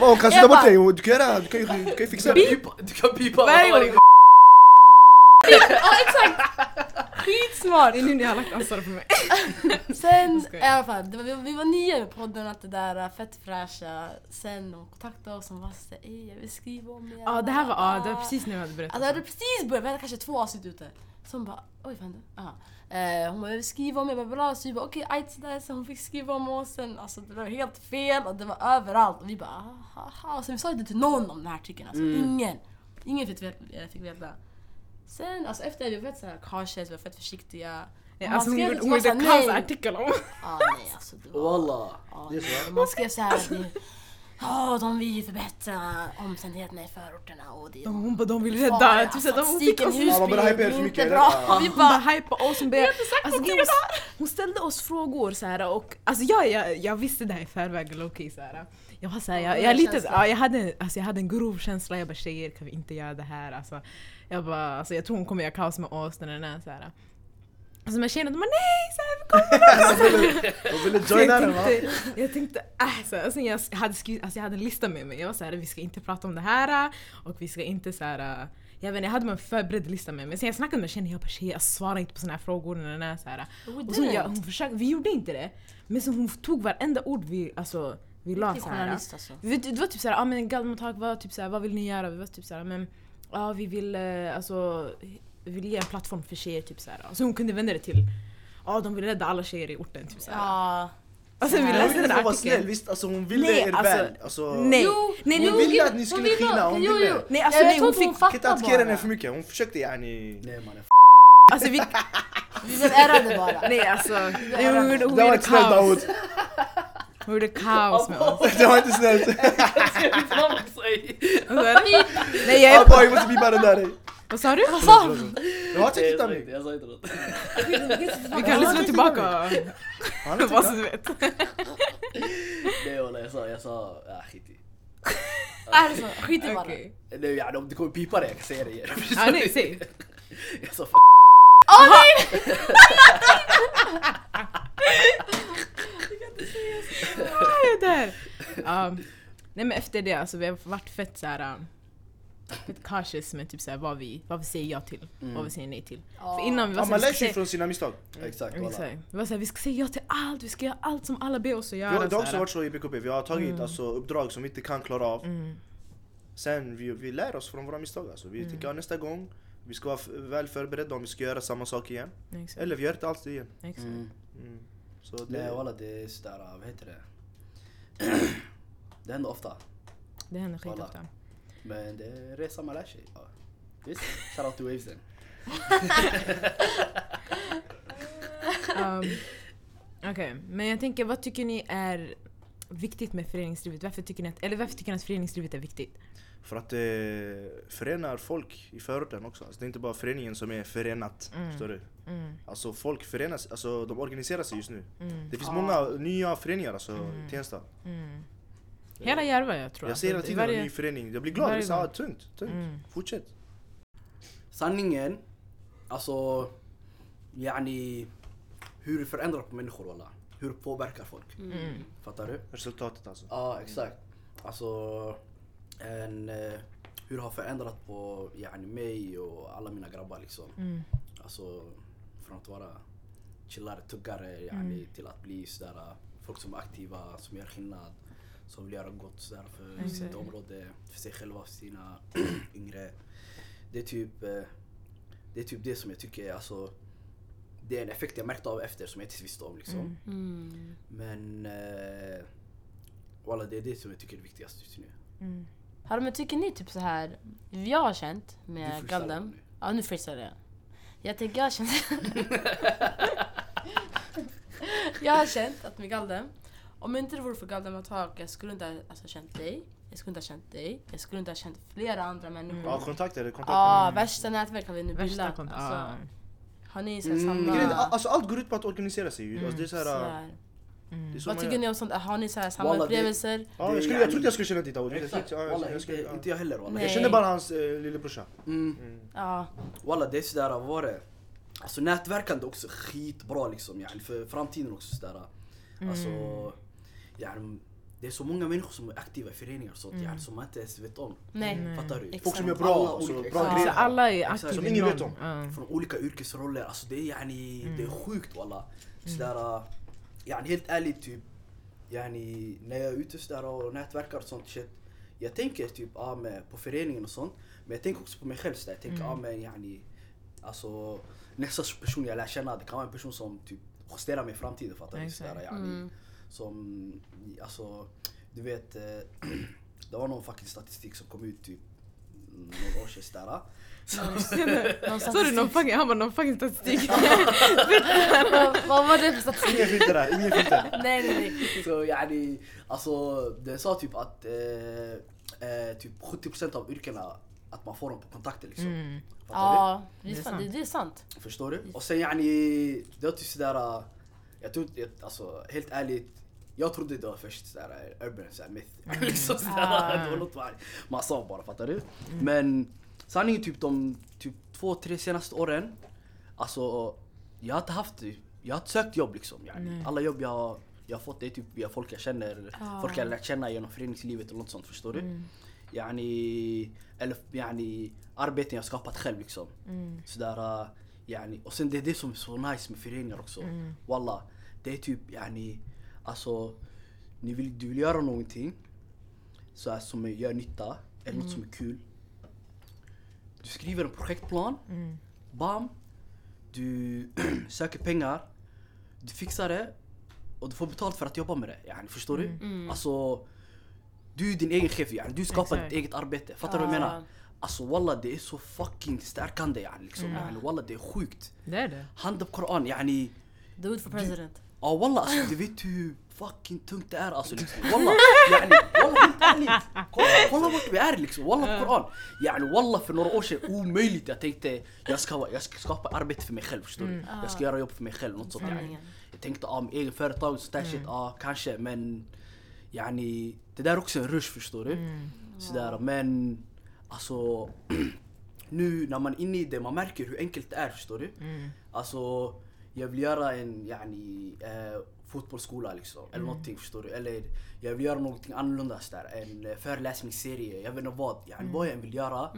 Speaker 2: Hon kan sluta bort dig. Du kan göra... Du kan ju, du kan ju fixa det.
Speaker 4: Du kan pipa.
Speaker 3: Ja exakt! Skitsmart!
Speaker 1: Det är nu ni har lagt ansvar på mig.
Speaker 3: Sen i
Speaker 1: jag?
Speaker 3: alla fall, det var, vi, vi var nio med podden och allt det där äh, fett fräscha. Sen de kontaktade oss och var såhär ey jag vill skriva om er.
Speaker 1: Ja det här var, ja, det var precis när jag hade berättat.
Speaker 3: Alltså jag hade precis börjat, vi hade kanske två avsnitt ute. Så hon bara oj vad hände? Aha. Eh, hon bara jag vill skriva om er, bla bla. Så vi bara okej ajt sådär. Så hon fick skriva om oss. Sen, alltså det var helt fel och det var överallt. Och vi bara aha. Så vi sa inte till någon om den här artikeln. Alltså
Speaker 4: Mm.
Speaker 3: ingen. Ingen fick, vet- fick veta. Sen alltså efter det, vi var fett såhär cautious, vi var fett försiktiga.
Speaker 1: Ja,
Speaker 3: Man
Speaker 1: alltså hon
Speaker 3: skrev
Speaker 1: gjorde, hon
Speaker 3: så så här,
Speaker 1: kaos
Speaker 3: nej.
Speaker 1: artikel om
Speaker 3: Ja nej alltså det var...
Speaker 4: Walla.
Speaker 3: Ja,
Speaker 2: Det är så,
Speaker 3: nej, man skrev såhär att det- Ja, de vill förbättra omständigheterna i förorterna och det
Speaker 1: Hon bara de vill rädda, typ såhär, de hon fick oss
Speaker 2: Ja, man börjar hypa er
Speaker 3: är
Speaker 2: mycket,
Speaker 3: bra. Vi
Speaker 1: Hon
Speaker 3: bara,
Speaker 1: hypa oss, hon, bara, alltså, var- hon ställde oss frågor så här, och alltså jag, jag, jag visste det här i förväg low-key så här. Jag var såhär,
Speaker 3: Ja,
Speaker 1: jag, jag,
Speaker 3: är
Speaker 1: lite, ja, jag, hade, alltså, jag hade en grov känsla, jag bara tjejer kan vi inte göra det här? Alltså, jag bara, alltså, jag tror hon kommer göra kaos med oss, den där, så här. Alltså men tjejerna de bara nej, så här, vi kommer
Speaker 2: De ville joina den va?
Speaker 1: tänkte, jag tänkte äh, så, alltså, jag, hade skrivit, alltså, jag hade en lista med mig. Jag var såhär, vi ska inte prata om det här och vi ska inte så här. Jag, vet, inte, jag hade en förberedd lista med mig. Sen jag snackade med tjejen jag bara tjejer jag svarar inte på såna här frågor. Nej, nej, så här. Och så, jag, hon försökte, vi gjorde inte det. Men så hon tog varenda ord vi, alltså, vi la
Speaker 3: Riktig
Speaker 1: så här.
Speaker 3: journalist alltså.
Speaker 1: Vi, det var typ såhär, ah, men Galmontag var typ såhär, vad vill ni göra? Vi var typ såhär, men ja vi vill eh, alltså, vi vill ge en plattform för tjejer typ såhär. Så hon kunde vända det till, ja de vill rädda alla tjejer i orten typ såhär.
Speaker 3: Ja.
Speaker 1: Och sen vi
Speaker 3: Ja,
Speaker 1: läste den artikeln.
Speaker 2: snäll, visst alltså hon ville
Speaker 1: Nej,
Speaker 2: er
Speaker 1: alltså,
Speaker 2: väl. Alltså,
Speaker 1: Nej,
Speaker 3: Jo,
Speaker 1: nej,
Speaker 2: hon
Speaker 1: nej,
Speaker 2: ville att ni skulle skina, hon
Speaker 3: jo,
Speaker 2: ville.
Speaker 3: jo.
Speaker 1: Nej, alltså,
Speaker 3: jag
Speaker 1: nej, hon
Speaker 3: inte hon
Speaker 1: fick-
Speaker 2: Kan inte attackera henne för mycket, hon försökte yani...
Speaker 4: Nej mannen.
Speaker 1: alltså vi,
Speaker 3: Vi blev ärrade bara.
Speaker 1: nej alltså, hon gjorde,
Speaker 2: Det var
Speaker 1: kaos.
Speaker 2: Det inte snällt.
Speaker 1: Nej jag är
Speaker 2: Abba, jag måste bipa den där. ey.
Speaker 1: Vad sa du?
Speaker 3: Vad sa
Speaker 2: Jag har inte
Speaker 4: Jag
Speaker 2: tittat
Speaker 4: sa
Speaker 2: mig.
Speaker 4: inte, jag sa inte något.
Speaker 1: Vi kan lyssna tillbaka
Speaker 2: Han har
Speaker 1: vad så
Speaker 2: tittat.
Speaker 1: du vet.
Speaker 4: Nej walla jag sa, jag sa, ah skit i.
Speaker 3: Är det så? Skit i bara.
Speaker 1: Okej.
Speaker 4: Nej yani om du kommer pipa det, jag kan säga det igen.
Speaker 1: Ja nej,
Speaker 3: Åh nej!
Speaker 1: Ah, jag är där. Um, Nej men efter det, alltså vi har varit fett såhär... um, Fett cautious med typ såhär vad vi, vad vi säger ja till, vad vi säger nej till. För innan vi var
Speaker 2: Ja, man lär
Speaker 1: ska
Speaker 2: sig
Speaker 1: säga...
Speaker 2: från sina misstag.
Speaker 4: Exakt, walla.
Speaker 1: Exakt. Vi var såhär, vi ska säga ja till allt, vi ska göra allt som alla ber oss att
Speaker 2: Vi
Speaker 1: göra.
Speaker 2: har, det har också varit så i BKB, vi har tagit alltså, uppdrag som vi inte kan klara av.
Speaker 1: Mm.
Speaker 2: Sen vi, vi lär oss från våra misstag. Alltså. Vi tänker ja, nästa gång, vi ska vara väl förberedda om vi ska göra samma sak igen.
Speaker 1: Exakt.
Speaker 2: Eller vi gör inte alls det igen.
Speaker 1: Exakt.
Speaker 4: Mm.
Speaker 2: Mm. Så
Speaker 4: Nej
Speaker 2: det,
Speaker 4: walla det är sådär, vad heter det? det händer ofta.
Speaker 1: Det händer skitofta.
Speaker 4: Men det är resan man lär sig. Ja. Visst? Shoutout till Wavesen.
Speaker 1: Um, Okej, men jag tänker vad tycker ni är viktigt med föreningslivet? Varför tycker ni att, eller varför tycker ni att föreningslivet är viktigt?
Speaker 2: För att det förenar folk i förorten också. Alltså, det är inte bara föreningen som är förenat.
Speaker 1: Mm.
Speaker 2: Förstår du?
Speaker 1: Mm,
Speaker 2: Alltså folk förenas, alltså de organiserar sig just nu.
Speaker 1: mm,
Speaker 2: Det finns
Speaker 3: Ja.
Speaker 2: många nya föreningar alltså,
Speaker 1: Mm.
Speaker 2: i Tensta.
Speaker 1: mm. Hela Järva jag tror.
Speaker 2: Jag ser hela tiden en
Speaker 1: varje-
Speaker 2: ny förening. Jag blir glad.
Speaker 1: varje
Speaker 2: Det är ah, tungt, tungt.
Speaker 1: Mm.
Speaker 2: Fortsätt.
Speaker 4: Sanningen, alltså, yani, hur det förändrar på människor walla. Hur påverkar folk.
Speaker 1: Mm.
Speaker 4: Fattar du?
Speaker 2: Resultatet alltså.
Speaker 4: Ja, exakt. Alltså, en, eh, hur det har förändrat på yani, mig och alla mina grabbar liksom.
Speaker 1: Mm.
Speaker 4: Alltså, från att vara chillare, tuggare yani, till att bli sådär, folk som är aktiva, som gör skillnad. Som vill göra gott sådär för
Speaker 1: Exakt.
Speaker 4: sitt område, för sig själva, för sina yngre. Det är typ eh, det är typ det som jag tycker är alltså det är en effekt jag märkte av efter som jag inte visste om liksom.
Speaker 1: Mm.
Speaker 3: Mm.
Speaker 4: Men eh, walla, det är det som jag tycker är viktigast just nu.
Speaker 1: Mm.
Speaker 3: Hallå men tycker ni typ så här jag har känt med Galdem. Ja nu freestylar jag. Jag tänker jag har känt... jag har känt att med Galdem, om inte det vore för Galdem att ha jag skulle inte ha alltså, känt dig. Jag skulle inte ha känt dig. Jag skulle inte ha känt flera andra människor.
Speaker 2: Ja, kontakter, kontakter.
Speaker 3: Ja, värsta nätverk har vi nu
Speaker 1: Värsta
Speaker 3: bildat. Alltså,
Speaker 1: ah.
Speaker 3: har ni så här
Speaker 4: Mm.
Speaker 3: samma...
Speaker 2: Alltså, allt går ut på att organisera sig. Alltså, det är så
Speaker 3: så
Speaker 2: här,
Speaker 3: här.
Speaker 1: Mm.
Speaker 3: Vad tycker
Speaker 2: gör.
Speaker 3: ni om sånt? Har ni så här samma upplevelser?
Speaker 2: Ja, jag, skulle, jag trodde jag skulle känna skulle-
Speaker 4: inte,
Speaker 2: ja.
Speaker 4: inte jag heller walla.
Speaker 2: Jag kände bara hans eh, lillebrorsa.
Speaker 4: Mm.
Speaker 2: Mm.
Speaker 3: Ja.
Speaker 4: Walla det är sådär, vad var det? Alltså nätverkande också skitbra liksom yani, för framtiden också sådär. Alltså, yani, det är så många människor som är aktiva i föreningar och sånt yani, som man inte ens vet om.
Speaker 3: Nej.
Speaker 1: Nej.
Speaker 4: Fattar du?
Speaker 3: Exakt.
Speaker 2: Folk som är
Speaker 4: Alla
Speaker 2: bra, alltså,
Speaker 4: olika-
Speaker 2: bra
Speaker 3: Ja.
Speaker 2: grejer.
Speaker 1: Så alla är aktiva
Speaker 2: Som ingen vet om.
Speaker 1: Ja.
Speaker 4: Från olika yrkesroller, alltså det är yani, det är sjukt walla. Sådär, yani helt ärligt typ, yani, när jag är ute sådär och nätverkar och sånt shit. Jag tänker typ ah, med, på föreningen och sånt, men jag tänker också på mig själv sådär. Jag tänker ah, men yani, alltså nästa person jag lär känna, det kan vara en person som typ justerar mig i framtiden fattar du? Sådär, yani,
Speaker 3: Mm.
Speaker 4: Som, alltså, du vet, det var någon fucking statistik som kom ut typ några år sedan
Speaker 1: Såg du någon fucking, han bara någon fucking statistik.
Speaker 3: Vad- var det för statistik?
Speaker 2: Ingen filter där, ingen filter.
Speaker 3: Nej nej nej.
Speaker 4: Så yani, alltså den sa typ att eh, eh, typ 70% av yrkena att man får dem på kontakter liksom.
Speaker 1: Mm.
Speaker 3: Ja, det
Speaker 1: Det
Speaker 3: är,
Speaker 1: sant.
Speaker 3: det, det är sant.
Speaker 4: Förstår du? Och sen yani, det var typ sådär, jag tror inte, alltså helt ärligt, jag trodde det var först sådär urban sådär myth. liksom sådär,
Speaker 3: Ah.
Speaker 4: det var något man, man sa bara, fattar du? Men sanningen typ de typ två, tre senaste åren, alltså jag har inte haft, jag har inte sökt jobb liksom.
Speaker 1: Nej.
Speaker 4: Alla jobb jag har jag har fått det typ via folk jag känner,
Speaker 3: Ah.
Speaker 4: folk jag lärt känna genom föreningslivet och något sånt, förstår du?
Speaker 1: Mm.
Speaker 4: Yani, eller yani, arbeten jag skapat själv liksom.
Speaker 1: Mm.
Speaker 4: Sådär, äh, yani, och sen det är det som är så nice med föreningar också.
Speaker 1: Mm.
Speaker 4: Walla, det är typ yani, alltså, ni vill, du vill göra någonting så här, som gör nytta, eller något som är kul. Du skriver en projektplan,
Speaker 1: Mm.
Speaker 4: bam, du söker pengar, du fixar det och du får betalt för att jobba med det. Yani, förstår
Speaker 3: Mm.
Speaker 4: du? Alltså, du är din egen chef, yani. du skapar
Speaker 1: Exakt.
Speaker 4: ditt eget arbete. Fattar du vad jag
Speaker 3: Ja.
Speaker 4: menar? Alltså walla det är så fucking stärkande yani, liksom.
Speaker 1: Mm.
Speaker 4: Yani, walla det är sjukt.
Speaker 1: Det är det.
Speaker 4: Hand upp Koran yani.
Speaker 3: Do it for president.
Speaker 4: Ja walla alltså du vet hur fucking tungt det är alltså. Liksom. Walla, yani, walla ärligt. Kolla, kolla vart vi är liksom. Walla på Koran. Yani walla för några år sedan omöjligt. Jag tänkte jag ska, jag ska skapa arbete för mig själv förstår du. Jag ska göra jobb för mig själv. Något sånt yani. Jag tänkte med egen företag och sånt där shit, ja kanske men yani det där är också en rush förstår du.
Speaker 1: Mm.
Speaker 4: Sådär men alltså nu när man är inne i det man märker hur enkelt det är förstår du.
Speaker 1: Mm.
Speaker 4: Alltså jag vill göra en yani, eh, fotbollsskola liksom. Eller någonting förstår du. Eller jag vill göra någonting annorlunda så där. En eh, föreläsningsserie, jag vet inte vad. Yani, Vad jag än vill göra.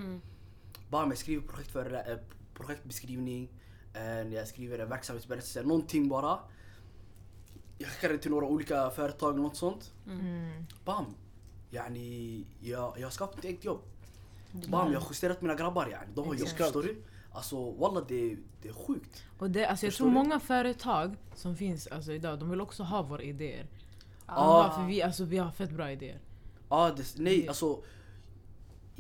Speaker 4: Bara med skriver projekt för, eh, projektbeskrivning, en, jag skriver en verksamhetsberättelse, någonting bara. Jag skickar det till några olika företag eller något sånt. Bam! Yani, jag, jag har skapat ett eget jobb. Bam, jag har justerat mina grabbar yani. De har jobb, förstår du? Alltså walla det, det är sjukt.
Speaker 1: Och det, alltså jag
Speaker 4: Förstår
Speaker 1: tror
Speaker 4: du?
Speaker 1: många företag som finns alltså idag, de vill också ha våra idéer.
Speaker 4: Ah.
Speaker 1: Ja, för vi, alltså, vi har fett bra idéer.
Speaker 4: Ja, det, nej alltså.
Speaker 1: Så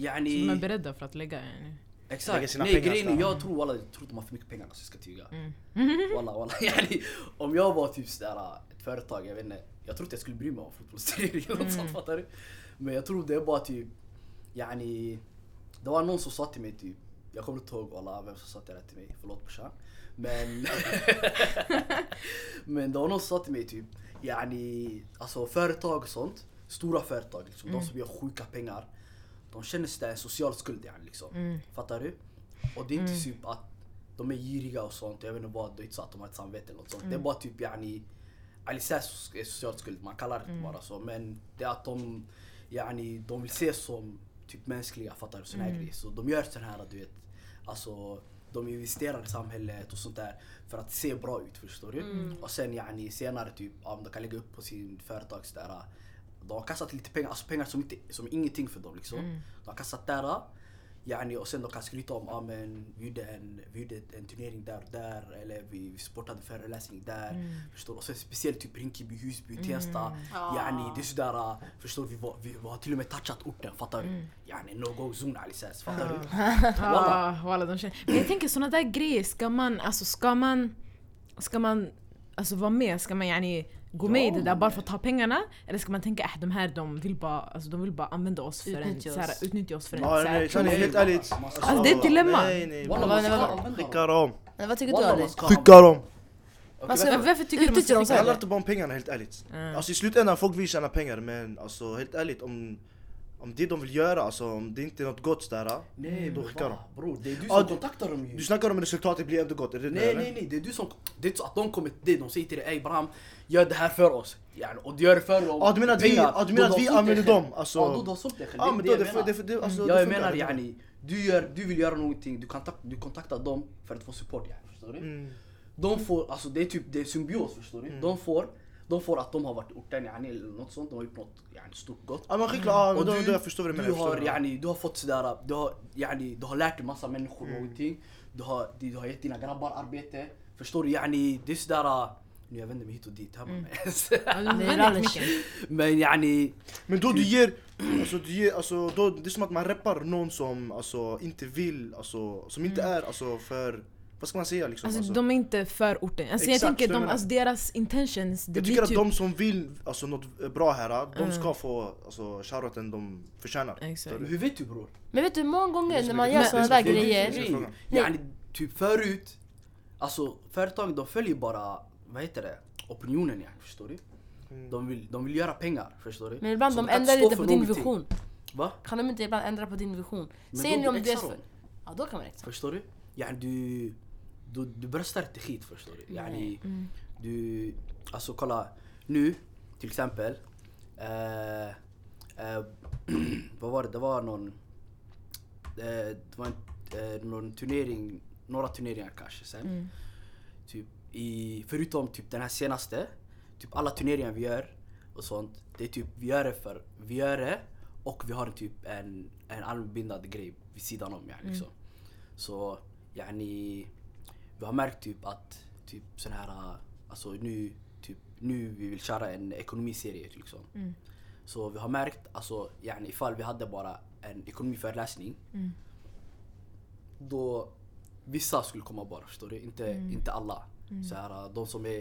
Speaker 4: Yani,
Speaker 1: de är beredda för att lägga.
Speaker 2: Lägga
Speaker 4: exakt. Nej grejen är, jag tror walla, jag tror de har för mycket pengar alltså jag ska tyga.
Speaker 1: Mm.
Speaker 4: Walla walla. Yani, om jag var typ sådär ett företag, jag vet inte. Jag tror inte jag skulle bry mig om fotbollsturnering eller något sånt fattar du? Men jag tror det är bara typ, yani. Det var någon som sa till mig typ, jag kommer inte ihåg alla vem som sa det till mig, förlåt brorsan. Men, men det var någon som sa till mig typ, yani, alltså företag och sånt, stora företag liksom, de som gör sjuka pengar. De känner sig en social skuld yani, liksom. Fattar du? Och det är inte typ att de är giriga och sånt, jag vet inte vad, det är inte så att de har ett samvete eller något sånt. Det är bara typ yani, Alices är social skuld, man kallar det bara så. Men det är att de, yani, de vill ses som typ mänskliga, fattar du? Sån här grejer. Så de gör sån här, du vet, alltså de investerar i samhället och sånt där för att se bra ut, förstår du? Och sen yani, senare typ, om de kan lägga upp på sin företags där, de har kastat lite pengar, alltså pengar som, inte, som ingenting för dem liksom. De har kastat där, yani, och sen de kan skryta om, ah, men, vi gjorde en, vi gjorde en turnering där och där, eller vi, vi sportade en föreläsning där. Förstår du? Och sen speciellt typ Rinkeby, Husby, Tensta. Yani, det är sådär, förstår? Vi, var, vi, vi har till och med touchat orten, fattar du? Yani, no go zone Alices, fattar du?
Speaker 1: Ah, walla, de känner. Men jag tänker såna där grejer, ska man, alltså ska man, ska man alltså vara med? Ska man yani gå med i det där bara för att ta pengarna? Eller ska man tänka att de här de vill bara, alltså, de vill bara använda oss för en,
Speaker 3: Utnyttja
Speaker 1: såhär,
Speaker 3: oss.
Speaker 1: utnyttja oss för en
Speaker 2: Ja,
Speaker 1: såhär,
Speaker 2: nej, helt
Speaker 4: Nej,
Speaker 2: ärligt.
Speaker 1: Alltså, det är ett dilemma.
Speaker 2: Nej, nej.
Speaker 3: Vad-
Speaker 4: dem.
Speaker 2: Skicka dem.
Speaker 3: Vad tycker du Ali?
Speaker 2: Skicka dem.
Speaker 3: Vad
Speaker 1: Varför, varför tycker du man ska
Speaker 3: så
Speaker 2: Det
Speaker 3: här?
Speaker 2: handlar inte bara om pengarna helt ärligt.
Speaker 1: Mm.
Speaker 2: Alltså i slutändan folk vill tjäna pengar men alltså helt ärligt om, om det de vill göra, alltså om det inte är något gott sådär.
Speaker 4: Nej
Speaker 2: Då skickar
Speaker 4: va? bror det är du som
Speaker 2: du-
Speaker 4: kontaktar dem ju.
Speaker 2: Du snackar om resultatet blir ändå gott, är det
Speaker 4: Nej nej nej, det är du som... Det är så att de kommer till dig, de säger till dig ey Bram, gör det här för oss. Yani, och du gör det för dem.
Speaker 2: Ja, du menar att vi- ja, du menar att vi använder dem, alltså-
Speaker 4: Ja, då har sålt dig själv.
Speaker 2: Ja men
Speaker 4: det
Speaker 2: då, det,
Speaker 4: det
Speaker 2: det, alltså,
Speaker 4: jag menar yani, du, gör, du vill göra någonting, du, kontakt, du kontaktar dem för att få support yani, förstår du?
Speaker 2: Mm.
Speaker 4: De får, alltså det är typ, det är symbios förstår du? De får, de får att de har varit i orten yani, eller något sånt, de har gjort något yani, stort gott.
Speaker 2: Ja men självklart, men
Speaker 4: Och du,
Speaker 2: jag förstår vad du menar.
Speaker 4: du har, yani, du har fått sådär, du har, yani, du har lärt dig massa människor någonting. Du har, du har gett dina grabbar arbete. Förstår du? Yani, det är sådär, nu jag vänder mig hit och dit här mm.
Speaker 1: Mycket.
Speaker 4: Men yani,
Speaker 2: Men då du ger, alltså, du ger alltså, då, det är som att man reppar någon som alltså, inte vill, alltså, som inte är alltså, för, vad ska man säga liksom?
Speaker 1: Alltså,
Speaker 2: Alltså,
Speaker 1: de är inte för orten. Alltså, jag
Speaker 2: Exakt,
Speaker 1: tänker
Speaker 2: jag
Speaker 1: de,
Speaker 2: menar.
Speaker 1: alltså, deras intentions, det
Speaker 2: jag tycker
Speaker 1: typ...
Speaker 2: att de som vill alltså, något bra här, de ska få alltså, shoutouten de förtjänar.
Speaker 1: Exakt.
Speaker 4: Hur vet du bror?
Speaker 3: Men vet du många gånger när man gör
Speaker 2: är
Speaker 3: där grejer.
Speaker 4: Yani, typ förut, alltså företag de följer bara, vad heter det, opinionen yani, förstår du?
Speaker 2: Mm.
Speaker 4: De vill, de vill göra pengar, förstår du?
Speaker 3: Men ibland
Speaker 4: Så
Speaker 3: de
Speaker 4: inte
Speaker 3: ändrar lite
Speaker 4: för
Speaker 3: på din vision.
Speaker 4: Va?
Speaker 3: Kan de inte ibland ändra på din vision?
Speaker 4: Men
Speaker 3: Säg nu om
Speaker 4: du
Speaker 3: är... Ja då kan man extra.
Speaker 4: Förstår du? Yani du, du, du bröstar inte skit förstår du. Yani, du, alltså kolla nu till exempel. Eh, eh, vad var det? Det var någon, eh, det var en, eh, någon turnering, några turneringar kanske sen. Typ i, förutom typ den här senaste, typ alla turneringar vi gör och sånt. Det är typ, vi gör det för, vi gör det och vi har typ en, en allmänbindande grej vid sidan om yani, liksom. Så yani, vi har märkt typ att typ sån här, alltså nu, typ nu vi vill köra en ekonomiserie liksom. Så vi har märkt, alltså yani, ifall vi hade bara en ekonomiföreläsning då vissa skulle komma bara, förstår du? Inte, inte alla. Så här, de som är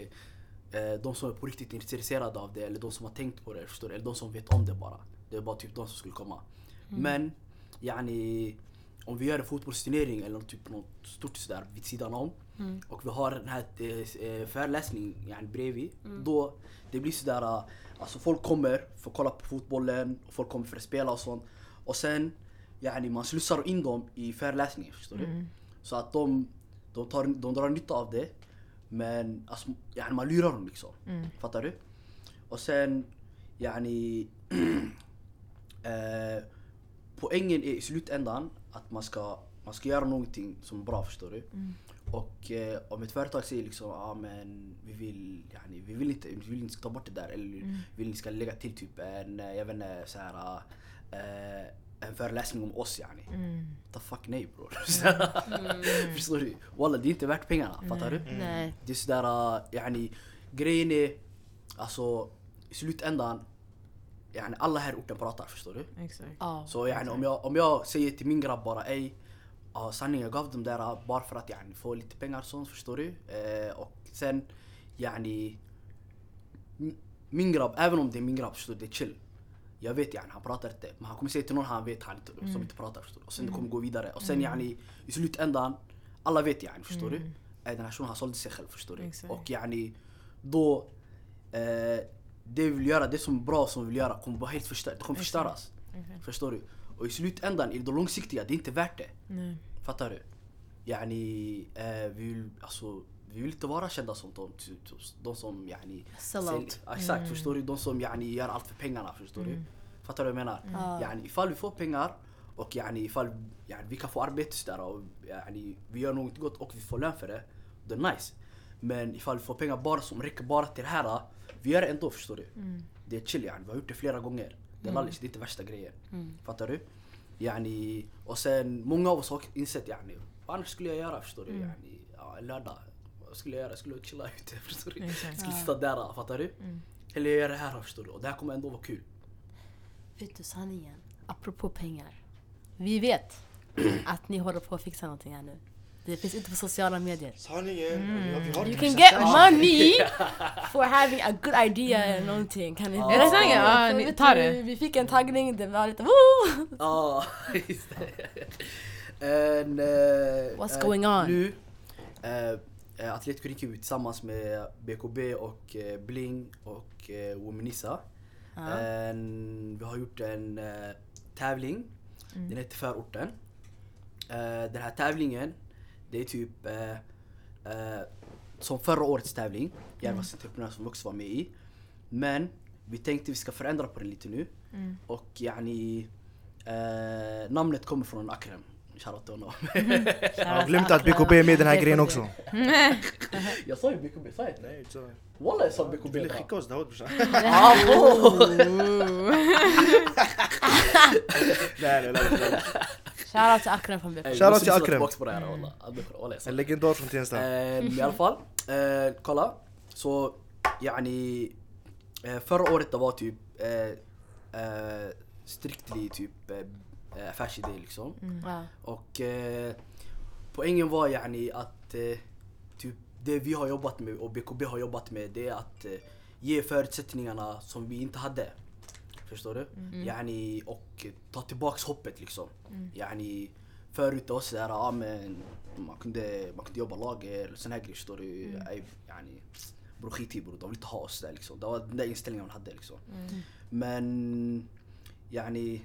Speaker 4: eh, de som är på riktigt intresserade av det eller de som har tänkt på det, förstår du? Eller de som vet om det bara. Det är bara typ de som skulle komma. Men yani, om vi gör en fotbollsturnering eller typ något stort sådär vid sidan om och vi har den här eh, föreläsningen yani, bredvid. Då det blir sådär, eh, alltså folk kommer för att kolla på fotbollen och folk kommer för att spela och sånt. Och sen yani, man slussar in dem i föreläsningen, förstår du? Så att de, de, tar, de drar nytta av det. Men alltså, yani man lurar dem liksom. Fattar du? Och sen, yani... eh, poängen är i slutändan att man ska, man ska göra någonting som är bra, förstår du? Och eh, om ett företag säger liksom ah, men vi vill, yani, vi vill inte, vi vill inte ska ta bort det där eller vi vill ni ska lägga till typ en, eh, jag vet inte, så här, eh, en föreläsning om oss yani. The fuck nej bror. Förstår du? Walla det är inte värt pengarna, fattar du?
Speaker 3: Nej.
Speaker 4: Det är sådär, uh, yani, grejen är, alltså i slutändan, yani, alla här orten pratar förstår du?
Speaker 1: Exakt.
Speaker 3: Ja.
Speaker 4: Så yani, om, jag, om jag säger till min grabb bara ej, ja sanningen jag gav dem där uh, bara för att yani, få lite pengar sånt förstår du? Eh, och sen yani, min grabb, även om det är min grabb förstår du, det är chill. Jag vet yani, han pratar inte. Men han kommer säga till någon han vet han inte, som inte pratar förstår du? Och sen det kommer gå vidare. Och sen yani, i slutändan, alla vet yani förstår du? Eh, Den här personen han sålde sig själv förstår du?
Speaker 1: Exakt.
Speaker 4: Och yani, då, eh, det vi vill göra, det som är bra som vi vill göra kommer bara helt förstöras. Det kommer förstöras.
Speaker 1: Exakt.
Speaker 4: Förstår du? Och i slutändan, i det långsiktiga, det är inte värt det.
Speaker 1: Nej.
Speaker 4: Fattar du? Yani, eh, vi vill, alltså, vi vill inte vara kända som de, de som yani...
Speaker 3: Sellout.
Speaker 4: Exakt, förstår du? De som yani gör allt för pengarna, förstår du? Fattar du vad jag menar?
Speaker 3: Ja.
Speaker 4: Yani, ifall vi får pengar och yani, ifall yani, vi kan få arbete sådär och yani, vi gör något gott och vi får lön för det, det är nice. Men ifall vi får pengar bara som räcker bara till det här, vi gör det ändå förstår du? Det är chill yani, vi har gjort det flera gånger. Det är lallis, det är inte värsta grejen. Fattar du? Yani, och sen många av oss har insett yani, vad annars skulle jag göra förstår du? Yani, ja, en lördag, vad skulle jag göra? Jag skulle chilla ute förstår du?
Speaker 1: Exakt.
Speaker 4: Jag skulle sitta där, fattar du? Eller jag gör det här förstår du? Och det här kommer ändå vara kul.
Speaker 3: Vet du sanningen? Apropå pengar. Vi vet att ni håller på att fixa någonting här nu. Det finns inte på sociala medier.
Speaker 2: Sanningen, har
Speaker 3: You can get money for having a good idea eller någonting. Kan ni
Speaker 4: Ja.
Speaker 1: Är det sanningen? Ja, ni tar det.
Speaker 3: Vi fick en taggning, det var lite woo!
Speaker 4: Ja, just det. En, eh,
Speaker 3: What's
Speaker 4: eh,
Speaker 3: going on?
Speaker 4: Nu, eh, eh, Atletico Rinkeby tillsammans med BKB och eh, Bling och Womenissa.
Speaker 3: Ja.
Speaker 4: En, vi har gjort en tävling. Den heter Förorten. Den här tävlingen, det är typ eh, eh, som förra årets tävling. Järvas entreprenör som vi också var med i. Men vi tänkte vi ska förändra på den lite nu. Och yani, eh, namnet kommer från Akrem. Shoutout till honom.
Speaker 2: Jag har glömt att BKB är med i den här grejen också.
Speaker 4: jag sa ju BKB, sa jag inte?
Speaker 2: Nej, så.
Speaker 4: Walla jag sa BKB.
Speaker 2: Ville
Speaker 4: bra.
Speaker 2: skicka oss Daoud brorsan.
Speaker 4: Oh.
Speaker 2: Nej nej nej.
Speaker 3: Shoutout till Akram från BP.
Speaker 2: Shoutout till Akrem.
Speaker 4: på det här sa
Speaker 2: En legendar från Tensta.
Speaker 4: Eh, I alla fall, eh, kolla. Så yani, eh, förra året det var typ strictly typ affärsidé liksom.
Speaker 3: Ja.
Speaker 4: Och poängen var yani att typ det vi har jobbat med och BKB har jobbat med det är att ge förutsättningarna som vi inte hade. Förstår du? Yani, och ta tillbaks hoppet liksom. Yani, förut det var sådär, ja men man kunde, man kunde jobba lager eller sån här grejer förstår du. Ej, Yani, bror skit i bror, de vill inte ha oss där liksom. Det var den där inställningen man hade liksom. Men yani,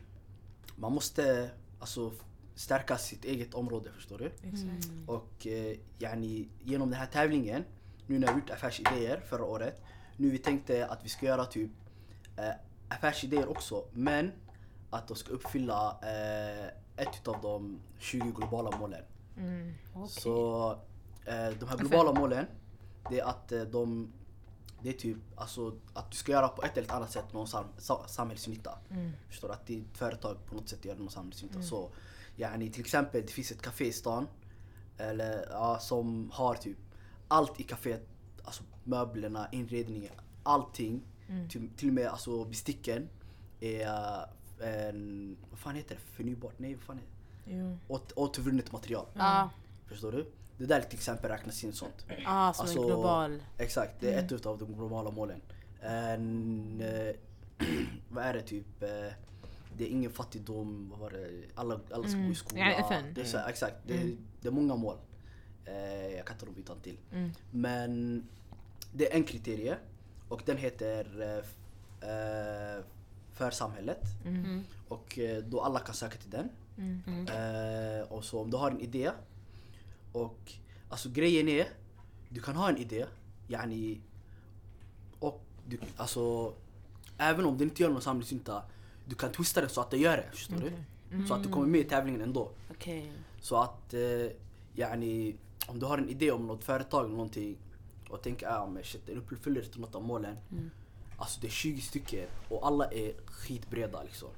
Speaker 4: man måste alltså stärka sitt eget område förstår du.
Speaker 1: Exakt.
Speaker 4: Och eh, yani, genom den här tävlingen, nu när vi gjort affärsidéer förra året, nu vi tänkte att vi ska göra typ eh, affärsidéer också, men att de ska uppfylla eh, ett utav de 20 globala målen. Så eh, de här globala målen, det är att eh, de det är typ alltså, att du ska göra på ett eller annat sätt någon sam sa samhällsnytta. Förstår du? Att ditt företag på något sätt gör någon samhällsnytta. Så yani, till exempel det finns ett café i stan eller, ja, som har typ allt i kaféet. Alltså möblerna, inredningen, allting. Till, till och med alltså, besticken är eh, en, vad fan heter det? Förnybart? Nej vad fan är det?
Speaker 1: Jo.
Speaker 4: Åt, återvunnet material.
Speaker 3: Ja,
Speaker 4: Förstår du? Det där till exempel räknas in sånt.
Speaker 3: ah, som
Speaker 4: Alltså,
Speaker 3: en global.
Speaker 4: Exakt, det är ett utav de globala målen. En, eh, vad är det typ? eh, det är ingen fattigdom, vad var det? Alla, alla ska gå i skola.
Speaker 1: Ja, FN.
Speaker 4: Det är så, exakt, det, det är många mål. Eh, jag kan inte dem utan till. Men det är en kriterie och den heter eh, eh, för samhället. Och eh, då alla kan söka till den. Eh, och så om du har en idé och alltså grejen är du kan ha en idé, yani, och du, alltså, även om det inte gör någon samlingsnytta, du kan twista den så att det gör det, förstår du? Så att du kommer med i tävlingen ändå.
Speaker 3: Okej.
Speaker 4: Så att, eh, yani, om du har en idé om något företag eller någonting och tänker ah, men shit, den uppfyller inte något av målen. Alltså det är 20 stycken och alla är skitbreda liksom.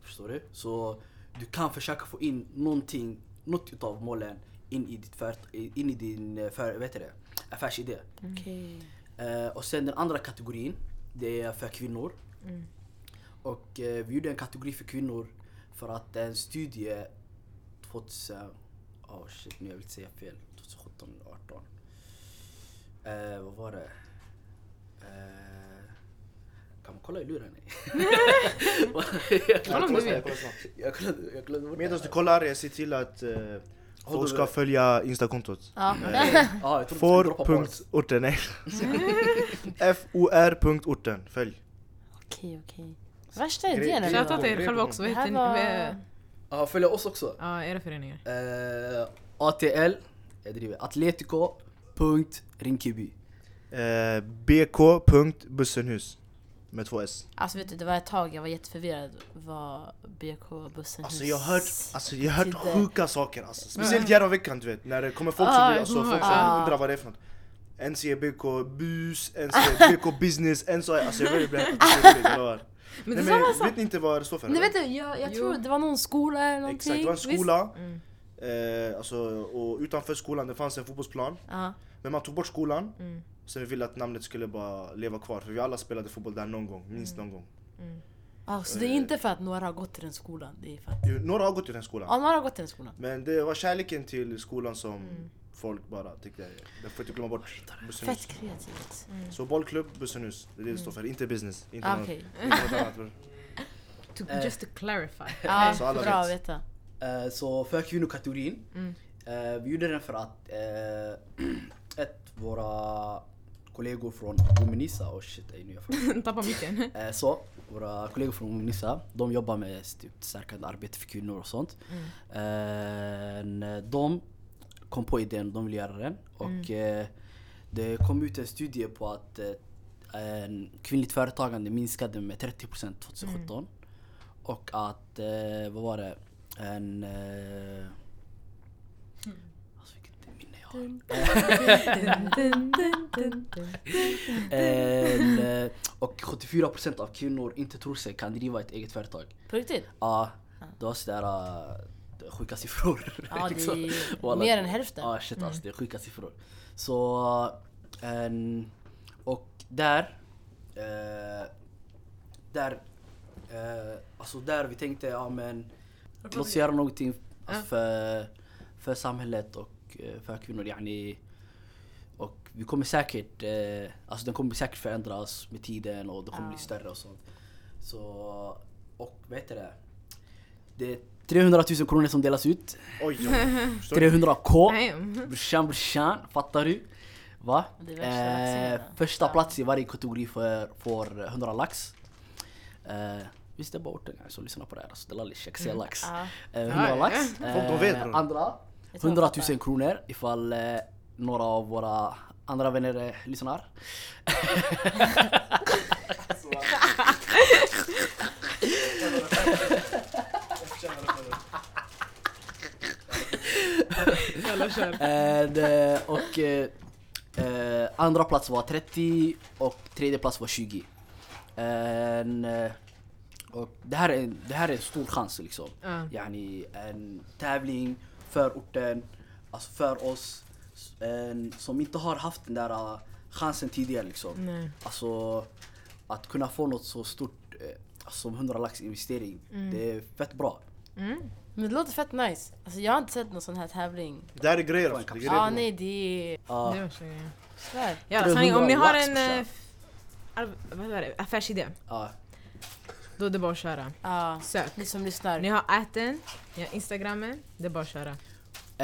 Speaker 4: Förstår du? Så du kan försöka få in någonting, något utav målen in i, ditt företag, in i din eh, för, vet du det, affärsidé.
Speaker 3: Okej.
Speaker 4: Eh, och sen den andra kategorin, det är för kvinnor. Och eh, vi gjorde en kategori för kvinnor för att en studie 2000, oh shit nu jag vill säga fel, 2017 eller 18. Eh, vad var det? Eh, kan man kolla i luren? jag
Speaker 1: Kolla om du vill.
Speaker 2: Kolla snabbt.
Speaker 4: jag kollade, jag kollade
Speaker 2: Medan du kollar, jag ser till att uh, folk ska följa instakontot.
Speaker 3: Ja.
Speaker 4: Bars.
Speaker 2: For.orten, nej. For.orten, följ.
Speaker 3: Okej, okej. Värsta idén
Speaker 1: Shoutout till er själva också. Vad heter ni?
Speaker 4: Ja, följ oss också.
Speaker 1: Ja, era föreningar.
Speaker 4: Eh, ATL, jag driver, Atletico.Rinkeby.
Speaker 2: Uh, bk.bussenhus. Med två s.
Speaker 3: Alltså vet du, det var ett tag jag var jätteförvirrad vad BK-bussen
Speaker 2: Alltså jag har hört, alltså, jag har hört sjuka saker alltså. Speciellt Järvaveckan du vet, när det kommer folk som,
Speaker 1: Ah,
Speaker 2: vill, alltså, folk som
Speaker 3: Ah.
Speaker 2: undrar vad det är för något. En säger BK bus, en säger BK business, en säger alltså jag vet inte.
Speaker 1: Men
Speaker 2: Nej,
Speaker 1: det är samma
Speaker 2: men,
Speaker 1: sak.
Speaker 2: vet ni inte vad det står för?
Speaker 3: Nej
Speaker 2: eller?
Speaker 3: vet du, jag, jag
Speaker 1: Jo.
Speaker 3: tror det var någon skola eller någonting.
Speaker 2: Exakt, det var en
Speaker 3: Visst?
Speaker 2: skola.
Speaker 1: Mm.
Speaker 2: Eh, alltså, och utanför skolan det fanns en fotbollsplan.
Speaker 3: Ja.
Speaker 2: Men man tog bort skolan.
Speaker 1: Mm.
Speaker 2: Sen vi ville att namnet skulle bara leva kvar. För vi alla spelade fotboll där någon gång, minst någon gång.
Speaker 3: Ah, så det är inte för att några har gått till den skolan? Det är för att...
Speaker 2: Jo, Några har gått till den skolan.
Speaker 3: Ja, några har gått till den skolan.
Speaker 2: Men det var kärleken till skolan som folk bara tyckte, det får inte glömma bort. Bussenhus.
Speaker 3: Fett kreativt.
Speaker 2: Så bollklubb, Bussenhus. Det är det det står för, inte business. Inte
Speaker 3: Ah,
Speaker 2: något, inte något annat.
Speaker 1: To,
Speaker 4: Eh.
Speaker 1: just to clarify.
Speaker 3: Ja,
Speaker 2: Så alla
Speaker 3: bra att
Speaker 2: vet.
Speaker 3: veta.
Speaker 4: Eh, så för kvinnokategorin,
Speaker 1: Mm.
Speaker 4: eh, vi gjorde den för att eh, ett, våra kollegor från Womenissa, och shit nu jag från
Speaker 1: Tappa micken.
Speaker 4: Så, våra kollegor från Unisa, de jobbar med typ, stärkande arbete för kvinnor och sånt. Eh, de kom på idén, de ville göra den. Och eh, det kom ut en studie på att en kvinnligt företagande minskade med 30% 2017. Och att, vad var det, en... Eh, alltså vilket minne jag har. En, och 74% av kvinnor inte tror sig kan driva ett eget företag.
Speaker 3: På riktigt?
Speaker 4: Ja, det var sådär uh, sjuka siffror.
Speaker 3: Ja, det
Speaker 4: liksom.
Speaker 3: är
Speaker 4: Walla.
Speaker 3: mer än hälften.
Speaker 4: Ja shit alltså, det är sjuka siffror. Så, en, och där, eh, där, eh, alltså där vi tänkte, ja men låt oss göra någonting alltså, för, för samhället och eh, för kvinnor. Yani, och vi kommer säkert, eh, alltså den kommer säkert förändras med tiden och det kommer bli större och sånt. Så, och vad heter det? Det är 300 000 kronor som delas ut.
Speaker 2: Oj, oj. Förstår du?
Speaker 4: 300k.
Speaker 1: Damn.
Speaker 4: Brorsan brorsan, fattar du? Va?
Speaker 3: Ja.
Speaker 4: första plats i varje kategori får, får 100 lax. Eh, visst det är bara orten som lyssnar på det här, alltså det är jag lax.
Speaker 3: Ja.
Speaker 4: Eh,
Speaker 1: Ja,
Speaker 4: 100
Speaker 1: ja.
Speaker 4: lax.
Speaker 2: Folk, de vet, bror.
Speaker 4: andra,
Speaker 3: Jag tror
Speaker 4: 100
Speaker 3: jag fattar.
Speaker 4: 000 kronor ifall eh, några av våra andra vänner eh, lyssnar. And, eh, och eh, eh, andra plats var 30 och tredje plats var 20. En, eh, och det, här är, en- det här är en stor chans liksom.
Speaker 1: Ja.
Speaker 4: Yani en tävling för orten, alltså för oss en, som inte har haft den där eh, chansen tidigare liksom.
Speaker 1: Nej.
Speaker 4: Alltså att kunna få något så stort eh, alltså, som 100 lax investering, det är fett bra.
Speaker 1: Mm.
Speaker 3: Men det låter fett nice. Alltså jag har inte sett någon sån här tävling.
Speaker 2: Det här är grejer alltså.
Speaker 3: Ja, nej det är...
Speaker 4: Ja.
Speaker 1: Det är.
Speaker 3: Svär.
Speaker 1: Ja,
Speaker 4: 300
Speaker 1: sanning, om ni har en eh, vad är det? affärsidé,
Speaker 4: Ja.
Speaker 1: Då är det bara att köra.
Speaker 3: Ja,
Speaker 1: Sök.
Speaker 3: ni som lyssnar.
Speaker 1: Ni har äten, ni har instagrammen, det är bara att köra.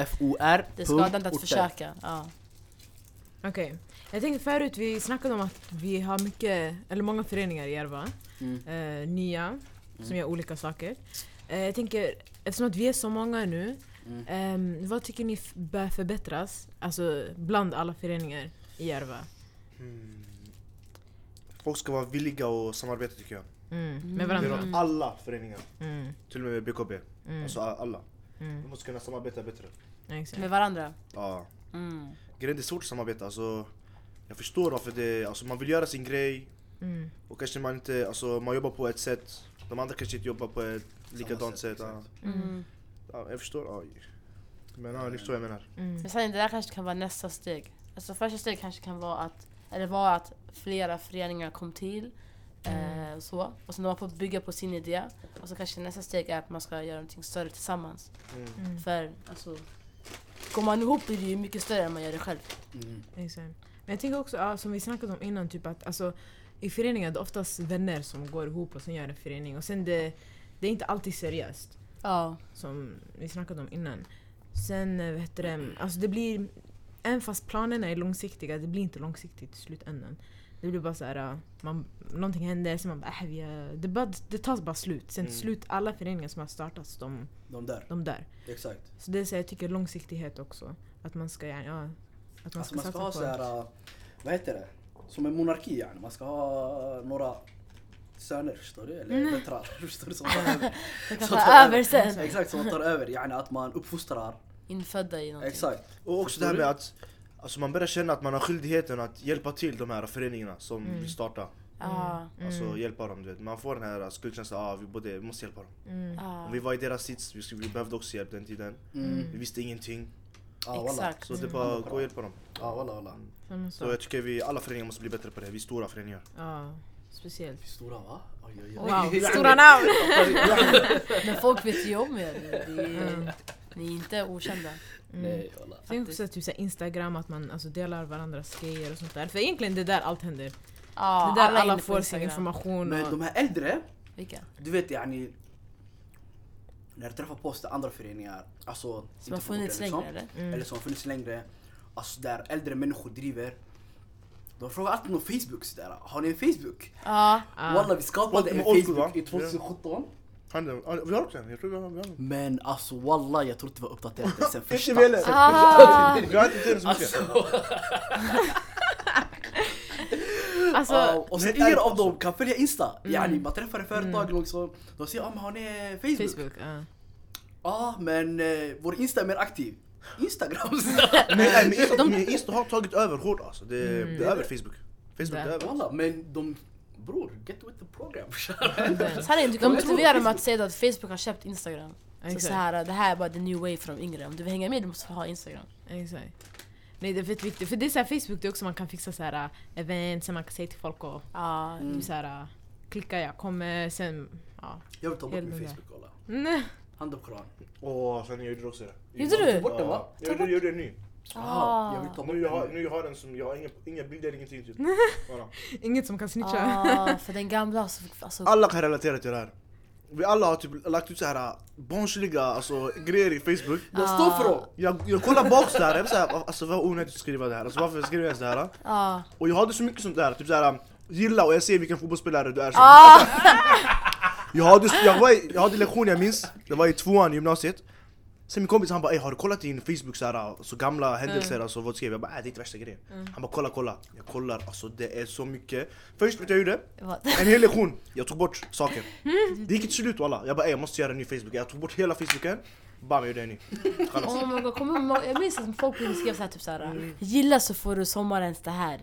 Speaker 4: FOR.
Speaker 3: Det skadar inte att försöka. Ja.
Speaker 1: Okej. Jag tänkte förut, vi snackade om att vi har mycket, eller många föreningar i Järva.
Speaker 4: Mm.
Speaker 1: Eh, nya, som gör olika saker. Eh, jag tänker, eftersom att vi är så många nu, Ehm, vad tycker ni f- bör förbättras? Alltså bland alla föreningar i Järva?
Speaker 2: Mm. Folk ska vara villiga att samarbeta tycker jag.
Speaker 1: Mm. Med
Speaker 2: Det är
Speaker 1: varandra?
Speaker 2: nog alla föreningar.
Speaker 1: Mm.
Speaker 2: Till och med BKB.
Speaker 1: Mm.
Speaker 2: Alltså alla.
Speaker 1: Mm.
Speaker 2: De måste kunna samarbeta bättre.
Speaker 1: Exakt.
Speaker 3: Med varandra.
Speaker 2: Ja.
Speaker 3: Mm.
Speaker 2: Grejen det är svårt att samarbeta. Alltså, jag förstår varför det alltså, man vill göra sin grej
Speaker 1: Mm.
Speaker 2: och kanske man inte, alltså man jobbar på ett sätt. De andra kanske inte jobbar på ett likadant
Speaker 4: sätt,
Speaker 2: sätt. Ja.
Speaker 3: Mm.
Speaker 2: Ja, jag förstår. Ja. Men ja, det är så jag menar.
Speaker 1: Mm.
Speaker 3: Men sen det där kanske kan vara nästa steg. Alltså första steget kanske kan vara att, eller var att flera föreningar kom till.
Speaker 1: Mm.
Speaker 3: Eh, så. Och sen de har fått bygga på sin idé. Och så kanske nästa steg är att man ska göra någonting större tillsammans.
Speaker 2: Mm.
Speaker 1: Mm.
Speaker 3: För alltså, går man ihop blir det ju mycket större än man gör det själv.
Speaker 4: Mm.
Speaker 1: Exakt. Men jag tänker också, ja, som vi snackade om innan, typ att alltså, i föreningar det är oftast vänner som går ihop och sen gör en förening. Och sen det, det är inte alltid seriöst.
Speaker 3: Ja.
Speaker 1: som vi snackade om innan. Sen eh, vet du, det, alltså det blir, även fast planerna är långsiktiga, det blir inte långsiktigt i slutändan. Det blir bara så här, äh, man, någonting händer, så man bara, äh, vi är, det, bara, det tar bara slut. Sen till
Speaker 2: Mm.
Speaker 1: slut, alla föreningar som har startats, de,
Speaker 4: De där,
Speaker 1: de där.
Speaker 4: exakt.
Speaker 1: Så det är så jag tycker långsiktighet också. Att man ska, ja, ja att man
Speaker 4: Alltså
Speaker 1: ska
Speaker 4: man ska ha
Speaker 1: på...
Speaker 4: så här, äh, vad heter det? Som en monarki yani. Man ska ha några söner, förstår du? Eller
Speaker 1: Mm.
Speaker 4: döttrar, förstår du? Som tar över. Som
Speaker 3: ta
Speaker 4: tar
Speaker 3: över sen.
Speaker 4: Exakt, som tar över. Yani att man uppfostrar.
Speaker 3: Infödda i någonting.
Speaker 4: Exakt.
Speaker 2: Och också
Speaker 4: Förstår
Speaker 2: det här
Speaker 4: du?
Speaker 2: med att alltså man börjar känna att man har skyldigheten att hjälpa till de här föreningarna som
Speaker 1: Mm.
Speaker 2: vill starta.
Speaker 3: Ja.
Speaker 2: Alltså
Speaker 1: Mm.
Speaker 2: hjälpa dem. Du vet. Man får den här skuldkänslan, ah, vi, borde, vi måste hjälpa dem.
Speaker 1: Mm.
Speaker 2: Om vi var i deras sits, vi, skulle- vi behövde också hjälp den tiden.
Speaker 4: Mm.
Speaker 2: Vi visste ingenting.
Speaker 4: Walla.
Speaker 3: Exakt.
Speaker 2: Så det är
Speaker 1: Mm.
Speaker 2: bara gå och hjälpa dem.
Speaker 4: Ja, walla, walla.
Speaker 1: Samma
Speaker 2: Så jag tycker vi, alla föreningar måste bli bättre på det. Vi är stora föreningar.
Speaker 1: Ja, speciellt.
Speaker 4: Stora va? Oj, oj, oj.
Speaker 1: Wow, stora namn!
Speaker 3: Men folk vet ju om er.
Speaker 1: Mm.
Speaker 3: ni är inte okända.
Speaker 1: Mm.
Speaker 4: Nej, walla.
Speaker 1: Tänk också typ så här Instagram, att man alltså, delar varandras grejer och sånt där. För egentligen det är där allt händer.
Speaker 3: Ja,
Speaker 1: det är där
Speaker 3: är
Speaker 1: alla,
Speaker 3: på
Speaker 1: får sin information.
Speaker 4: Men
Speaker 1: Och,
Speaker 4: de här äldre,
Speaker 3: Vilka?
Speaker 4: du vet yani. När du träffar på oss andra föreningar, alltså
Speaker 3: Som
Speaker 4: inte
Speaker 3: har funnits
Speaker 4: liksom,
Speaker 3: längre eller?
Speaker 1: mm.
Speaker 4: eller som har funnits längre, alltså där äldre människor driver. De frågar alltid om Facebook sådär, har ni en Facebook?
Speaker 3: Ja.
Speaker 1: Ah.
Speaker 4: Walla vi skapade en Facebook i 2017.
Speaker 2: Handen, ah, vi har också en, jag tror vi har, vi har en.
Speaker 4: Men alltså walla jag tror inte det var uppdaterat ens sen första.
Speaker 2: Inte velat.
Speaker 3: Ah.
Speaker 2: Vi har inte till så mycket.
Speaker 4: Alltså, ja, och sen ingen av dem kan följa Insta.
Speaker 1: Mm.
Speaker 4: Yani man träffar ett företag liksom, de säger ah, men har ni Facebook?
Speaker 1: Facebook. ja.
Speaker 4: Ja men eh, vår Insta är mer aktiv. Instagram.
Speaker 2: Men, nej, men Insta, men Insta har tagit över hårt alltså. Det,
Speaker 1: Mm.
Speaker 2: det är över Facebook. Facebook
Speaker 1: Där.
Speaker 2: är över.
Speaker 4: Walla men de, bror get with the program.
Speaker 3: Sanningen, du kan
Speaker 4: De
Speaker 3: motivera
Speaker 4: tror
Speaker 3: dem att säga att Facebook har köpt Instagram. Så,
Speaker 1: Exakt.
Speaker 3: så här, det här är bara the new way för de yngre. Om du vill hänga med du måste ha Instagram.
Speaker 1: Exakt. Nej det är fett viktigt. För det är så här, Facebook det är också man kan fixa så här äh, event, sen man kan säga till folk och
Speaker 3: Ja.
Speaker 4: Mm.
Speaker 1: typ så här, äh, klicka jag kommer, sen ja.
Speaker 4: Jag vill ta bort min Facebook.
Speaker 1: Nej.
Speaker 4: Hand upp koran.
Speaker 2: Och sen jag gjorde också det.
Speaker 3: Gjorde du?
Speaker 2: Ja,
Speaker 4: bort den, va?
Speaker 2: Jag gjorde, jag gjorde en ny.
Speaker 4: Jaha, jag vill ta
Speaker 2: Nu jag har,
Speaker 4: den.
Speaker 2: nu jag har den som, jag har inga, inga bilder, ingenting typ. Bara.
Speaker 1: Inget som kan snitcha.
Speaker 3: Ah, för den gamla, så, alltså,
Speaker 2: Alla kan relatera till det här. Vi alla har typ lagt ut så här barnsliga alltså, grejer i Facebook.
Speaker 4: Jag står för dem!
Speaker 2: Jag, jag kollar bak så här, jag var så här, alltså vad onödigt att skriva det här. Alltså varför skriver jag ens det här?
Speaker 3: ja.
Speaker 2: Och jag hade så mycket sånt där, typ så här gilla och jag ser vilken fotbollsspelare du är. Så.
Speaker 3: Ah!
Speaker 2: Jag, hade, jag, var jag hade lektion jag minns, det var i tvåan i gymnasiet. Sen min kompis han bara har du kollat din Facebook så här, så gamla händelser, alltså vad skrev? Jag bara äh, det är inte värsta grejen. Han bara kolla kolla. Jag kollar, alltså det är så mycket. Först vet jag gjorde? En hel lektion, jag tog bort saker. Det gick inte slut walla. Jag bara jag måste göra en ny Facebook. Jag tog bort hela Facebooken, bam jag gjorde en ny.
Speaker 3: Oh my God, kommer jag minns att folk skriva såhär typ såhär Gilla så får du sommarens det här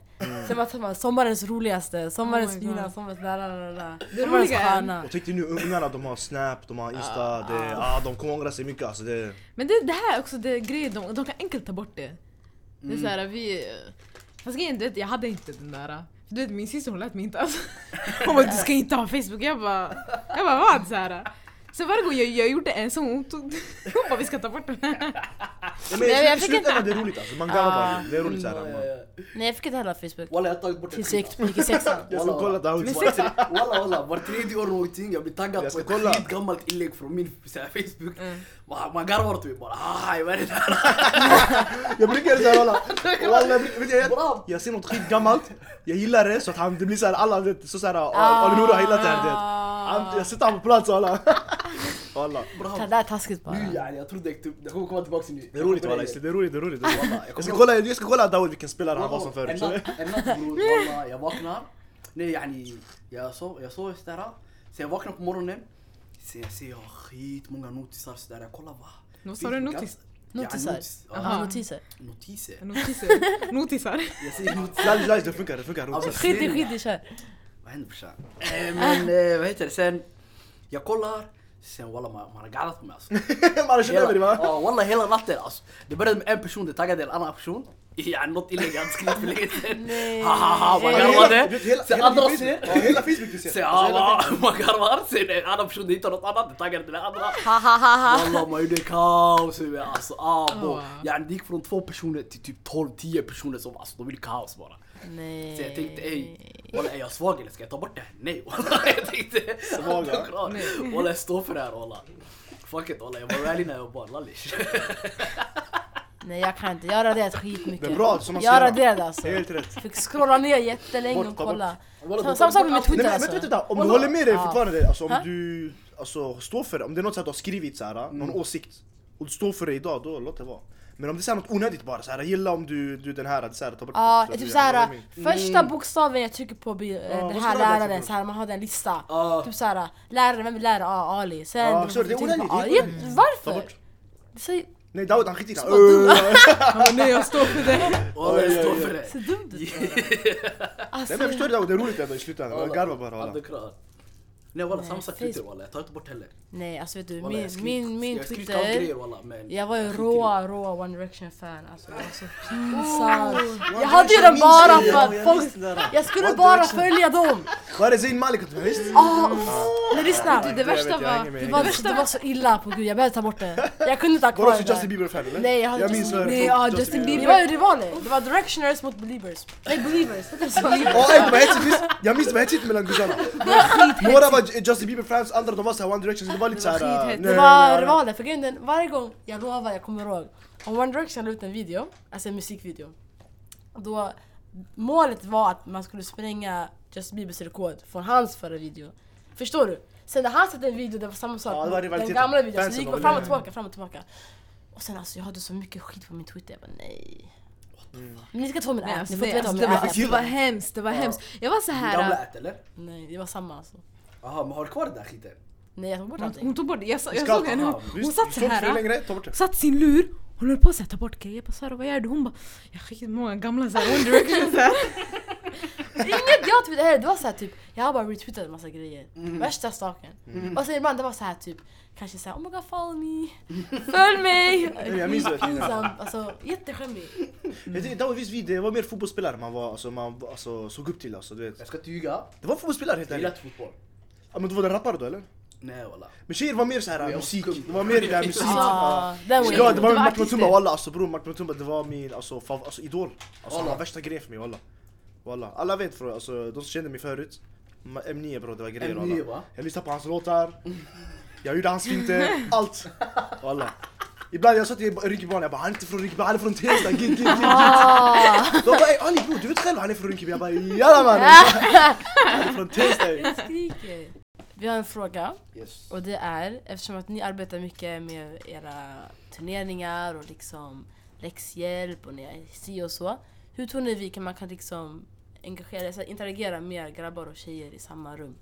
Speaker 3: Sen var det sommarens roligaste, sommarens
Speaker 1: Oh
Speaker 3: fina, sommarens la la la la
Speaker 1: Det
Speaker 3: Sommarens stjärna
Speaker 2: Och tänk dig nu ungarna, de har snap, de har insta, det, ah, de kommer ångra sig mycket alltså. Det,
Speaker 1: Men det, det här är också det grejen, de, de kan enkelt ta bort det. Det är såhär vi... Fast grejen du vet, jag hade inte den där. För du vet min syster hon lät mig inte alltså. Hon bara du ska inte ha Facebook. Jag bara, jag bara vad? Så här. Så varje gång jag, jag gjorde en så hon tog... Hon bara vi ska ta bort den.
Speaker 2: Ja, men
Speaker 3: jag
Speaker 2: slut-
Speaker 3: fick inte-
Speaker 2: det är roligt alltså, man garvar bara. Det är roligt såhär.
Speaker 3: Nej jag fick inte heller Facebook
Speaker 4: Walla jag har tagit bort
Speaker 3: Tills
Speaker 4: den
Speaker 3: jag gick gick i sexan
Speaker 2: Jag ska kolla det här
Speaker 4: Walla walla, var tredje år någonting jag blir taggad
Speaker 2: Jag
Speaker 4: på ett skitgammalt inlägg från min Facebook.
Speaker 1: Mm.
Speaker 4: Man, man garvar åt mig bara ah, vad är det där?
Speaker 2: Jag brukar göra såhär walla. Walla, jag brukar- vet du, jag-
Speaker 4: Bra.
Speaker 2: Jag ser något skitgammalt, jag gillar det så att han, det blir såhär alla vet, så såhär Ali Nour har gillat det här det. Han- Jag sätter honom på plats walla. Walla.
Speaker 3: Det där är taskigt bara.
Speaker 4: Nu yani, jag trodde jag, jag kommer komma tillbaka till Sen jag ser jag har skitmånga notisar sådär. Jag kollar va.
Speaker 1: Vad sa du, notis?
Speaker 3: Notisar.
Speaker 4: notis, ja,
Speaker 3: Aha, notiser.
Speaker 4: notiser.
Speaker 1: Notiser. Notisar.
Speaker 4: Jag säger notiser.
Speaker 2: Lajs, det funkar, det funkar.
Speaker 3: Skit i skit i kör.
Speaker 4: Vad händer brorsan? Eh, Men eh, vad heter det sen? Jag kollar. Sen walla man, man har galat på mig alltså.
Speaker 2: Man känner över det va?
Speaker 4: Ja walla hela natten alltså. Det började med en person, det taggade en annan person. Ja, något inlägg jag hade skrivit för länge sedan.
Speaker 3: Nej.
Speaker 4: Ha ha ha, man garvade.
Speaker 2: Vet, hela-
Speaker 4: Sen
Speaker 2: hela
Speaker 4: andra
Speaker 2: din
Speaker 4: ser.
Speaker 2: Facebook- Ja, hela Facebook du ser.
Speaker 4: Sen
Speaker 2: Alltså, hela
Speaker 4: ja,
Speaker 2: Facebook.
Speaker 4: man garvar. Sen en annan person hittar något annat, den andra.
Speaker 3: Ha ha ha ha.
Speaker 4: Walla man gjorde kaos. Alltså ah,
Speaker 1: Oh,
Speaker 4: bo.
Speaker 1: wow.
Speaker 4: Ja, det gick från två personer till typ 12-10 personer som alltså de ville kaos bara.
Speaker 3: Nej.
Speaker 4: Så jag tänkte ey, walla är jag svag eller ska jag ta bort det här? Nej walla jag tänkte
Speaker 2: Svag.
Speaker 4: Walla jag står för det här walla. Fuck it walla jag var rally när jag var barn, lallish.
Speaker 3: Nej jag kan inte, jag har raderat skitmycket.
Speaker 2: Det är bra, som man
Speaker 3: Jag
Speaker 2: ska göra.
Speaker 3: raderade alltså.
Speaker 2: Helt rätt.
Speaker 3: Fick scrolla ner jättelänge
Speaker 2: Bort,
Speaker 3: och kolla. Samma sak med Twitter
Speaker 2: Nej men
Speaker 3: alltså.
Speaker 2: vänta, vänta, om du håller med dig fortfarande, alltså om du alltså, står för det, om det är något så att du har skrivit så här, någon åsikt och du står för det idag, då låt det vara. Men om det är så här något onödigt bara, så här, gilla om du, du den här, det så här, ta bort
Speaker 3: Ja,
Speaker 2: det.
Speaker 3: typ
Speaker 2: Du-
Speaker 3: såhär,
Speaker 2: jag menar,
Speaker 3: första bokstaven jag trycker på blir,
Speaker 2: Ja,
Speaker 3: den här läraren,
Speaker 2: för
Speaker 3: såhär, man hade en lista.
Speaker 4: Ja.
Speaker 3: Typ såhär, lärare, vem vill lära? Ja, Ali. Sen... Du
Speaker 2: så det är onödigt,
Speaker 3: Varför?
Speaker 2: Nej Daoud han skiter i det.
Speaker 3: Dum.
Speaker 1: Han bara, nej jag står för det.
Speaker 4: Walla jag står för det.
Speaker 3: så dumt ut. Alltså,
Speaker 2: Nej men jag förstår det Daoud, det är roligt ändå i slutändan. Jag garvar bara walla.
Speaker 4: Nej walla samma sak. Twitter walla, jag tar inte bort heller.
Speaker 3: nej alltså vet du,
Speaker 4: Walla, jag
Speaker 3: min, min, min
Speaker 4: jag
Speaker 3: Twitter.
Speaker 4: grejer walla men.
Speaker 3: Jag var ju
Speaker 4: det.
Speaker 3: råa, råa One Direction fan alltså. Jag var så pinsamt.
Speaker 2: One
Speaker 3: Jag hade ju den bara för
Speaker 2: jag,
Speaker 3: att
Speaker 2: jag
Speaker 3: folk...
Speaker 2: det.
Speaker 3: Jag skulle
Speaker 2: One
Speaker 3: bara
Speaker 2: Direction.
Speaker 3: följa dem.
Speaker 2: Var det Zayn Malik?
Speaker 3: Ah, uff. Men lyssna.
Speaker 1: Det
Speaker 2: Jag
Speaker 1: värsta
Speaker 2: jag
Speaker 1: var-
Speaker 3: Det
Speaker 2: jag
Speaker 3: var, det var så illa på gud, jag behövde ta bort det. Jag kunde inte ha
Speaker 2: Var du
Speaker 3: kvar det
Speaker 2: Justin
Speaker 3: där.
Speaker 2: Bieber fan eller?
Speaker 3: Nej, jag hade
Speaker 2: Jag
Speaker 3: Justin Bieber.
Speaker 1: Nej, ja, Justin
Speaker 3: Det
Speaker 1: Bieber.
Speaker 3: var ju rivaler. Det var directioners mot believers. Nej, believers. Det
Speaker 2: det var visst? Jag minns det var hetsigt mellan gussarna. Några var Justin Bieber fans, andra de var såhär One Direction, så det var lite såhär...
Speaker 1: skithett.
Speaker 3: Det var rivaler, för grejen är den, varje gång, jag lovar, jag kommer ihåg. Om One Direction la ut en video, alltså en musikvideo. Då, målet var att man skulle spränga Justin Biebers rekord från hans förra video. Förstår du? Sen när han satte en video, det var samma sak.
Speaker 2: Ja, det var
Speaker 3: den gamla videon, så det gick
Speaker 2: var
Speaker 3: fram och
Speaker 2: det.
Speaker 3: tillbaka, fram och tillbaka. Och sen alltså, jag hade så mycket skit på min Twitter, jag bara nej.
Speaker 2: Mm.
Speaker 3: Men ni ska få min app, ni får
Speaker 1: det,
Speaker 3: inte veta om
Speaker 1: det,
Speaker 3: min
Speaker 1: var,
Speaker 3: app.
Speaker 1: det var hemskt, det var hemskt. Jag var så
Speaker 4: Din gamla
Speaker 1: här.
Speaker 4: ät eller?
Speaker 3: Nej, det var samma alltså.
Speaker 4: Jaha men har du kvar den där skiten?
Speaker 3: Nej, jag tog bort allting.
Speaker 1: hon tog bort det. Jag, jag såg henne, hon, satt
Speaker 2: du
Speaker 1: så
Speaker 2: såg inte för
Speaker 1: här.
Speaker 2: längre, ta bort det.
Speaker 1: Satt sin lur. Hon höll på att ta bort grejer. Jag bara Sara vad gör du? Hon bara jag skickade många gamla så här, One Direction så här.
Speaker 3: Inget jag tweetade heller, det var såhär typ, jag har bara retweetat en massa grejer. Värsta staken. Och sen ibland det var såhär typ, kanske såhär oh my god follow me, följ mig!
Speaker 2: jag minns det.
Speaker 3: Pinsamt, alltså jätteskämmig.
Speaker 2: Jag tycker Daoud visst vi, det var mer fotbollsspelare man var, alltså, man var- alltså, såg upp till alltså, du vet.
Speaker 4: Jag ska inte ljuga.
Speaker 2: Det var fotbollsspelare helt
Speaker 4: Jag gillar fotboll.
Speaker 2: Ja men du var den rappare då eller?
Speaker 4: Nej walla.
Speaker 2: Men tjejer var mer såhär musik, det var mer det här musik.
Speaker 3: Ah,
Speaker 2: Ja, det var
Speaker 1: Det var
Speaker 2: Mark Mutumba walla alltså bror, Mark Mutumba det var min alltså, fav, alltså idol. Alltså han var värsta grejen för mig walla. Walla. Alla vet för alltså, de som kände mig förut. Ma- M9 bror det var grejer
Speaker 4: M9
Speaker 2: walla.
Speaker 4: va?
Speaker 2: Jag lyssnade på hans låtar. Jag gjorde hans finter, allt. Walla. Ibland jag sa till Rinkeby jag bara han är inte från Rinkeby, han är från Tensta, gig, gig, gig, gig.
Speaker 3: Ah,
Speaker 2: De bara ey Ali bror du vet själv han är från Rinkeby. Jag bara jalla mannen. Han är från Tensta.
Speaker 3: Vi har en fråga
Speaker 4: Yes.
Speaker 3: och det är eftersom att ni arbetar mycket med era turneringar och liksom läxhjälp och ni är si och så. Hur tror ni vi kan, man kan liksom engagera, så här, interagera med grabbar och tjejer i samma rum?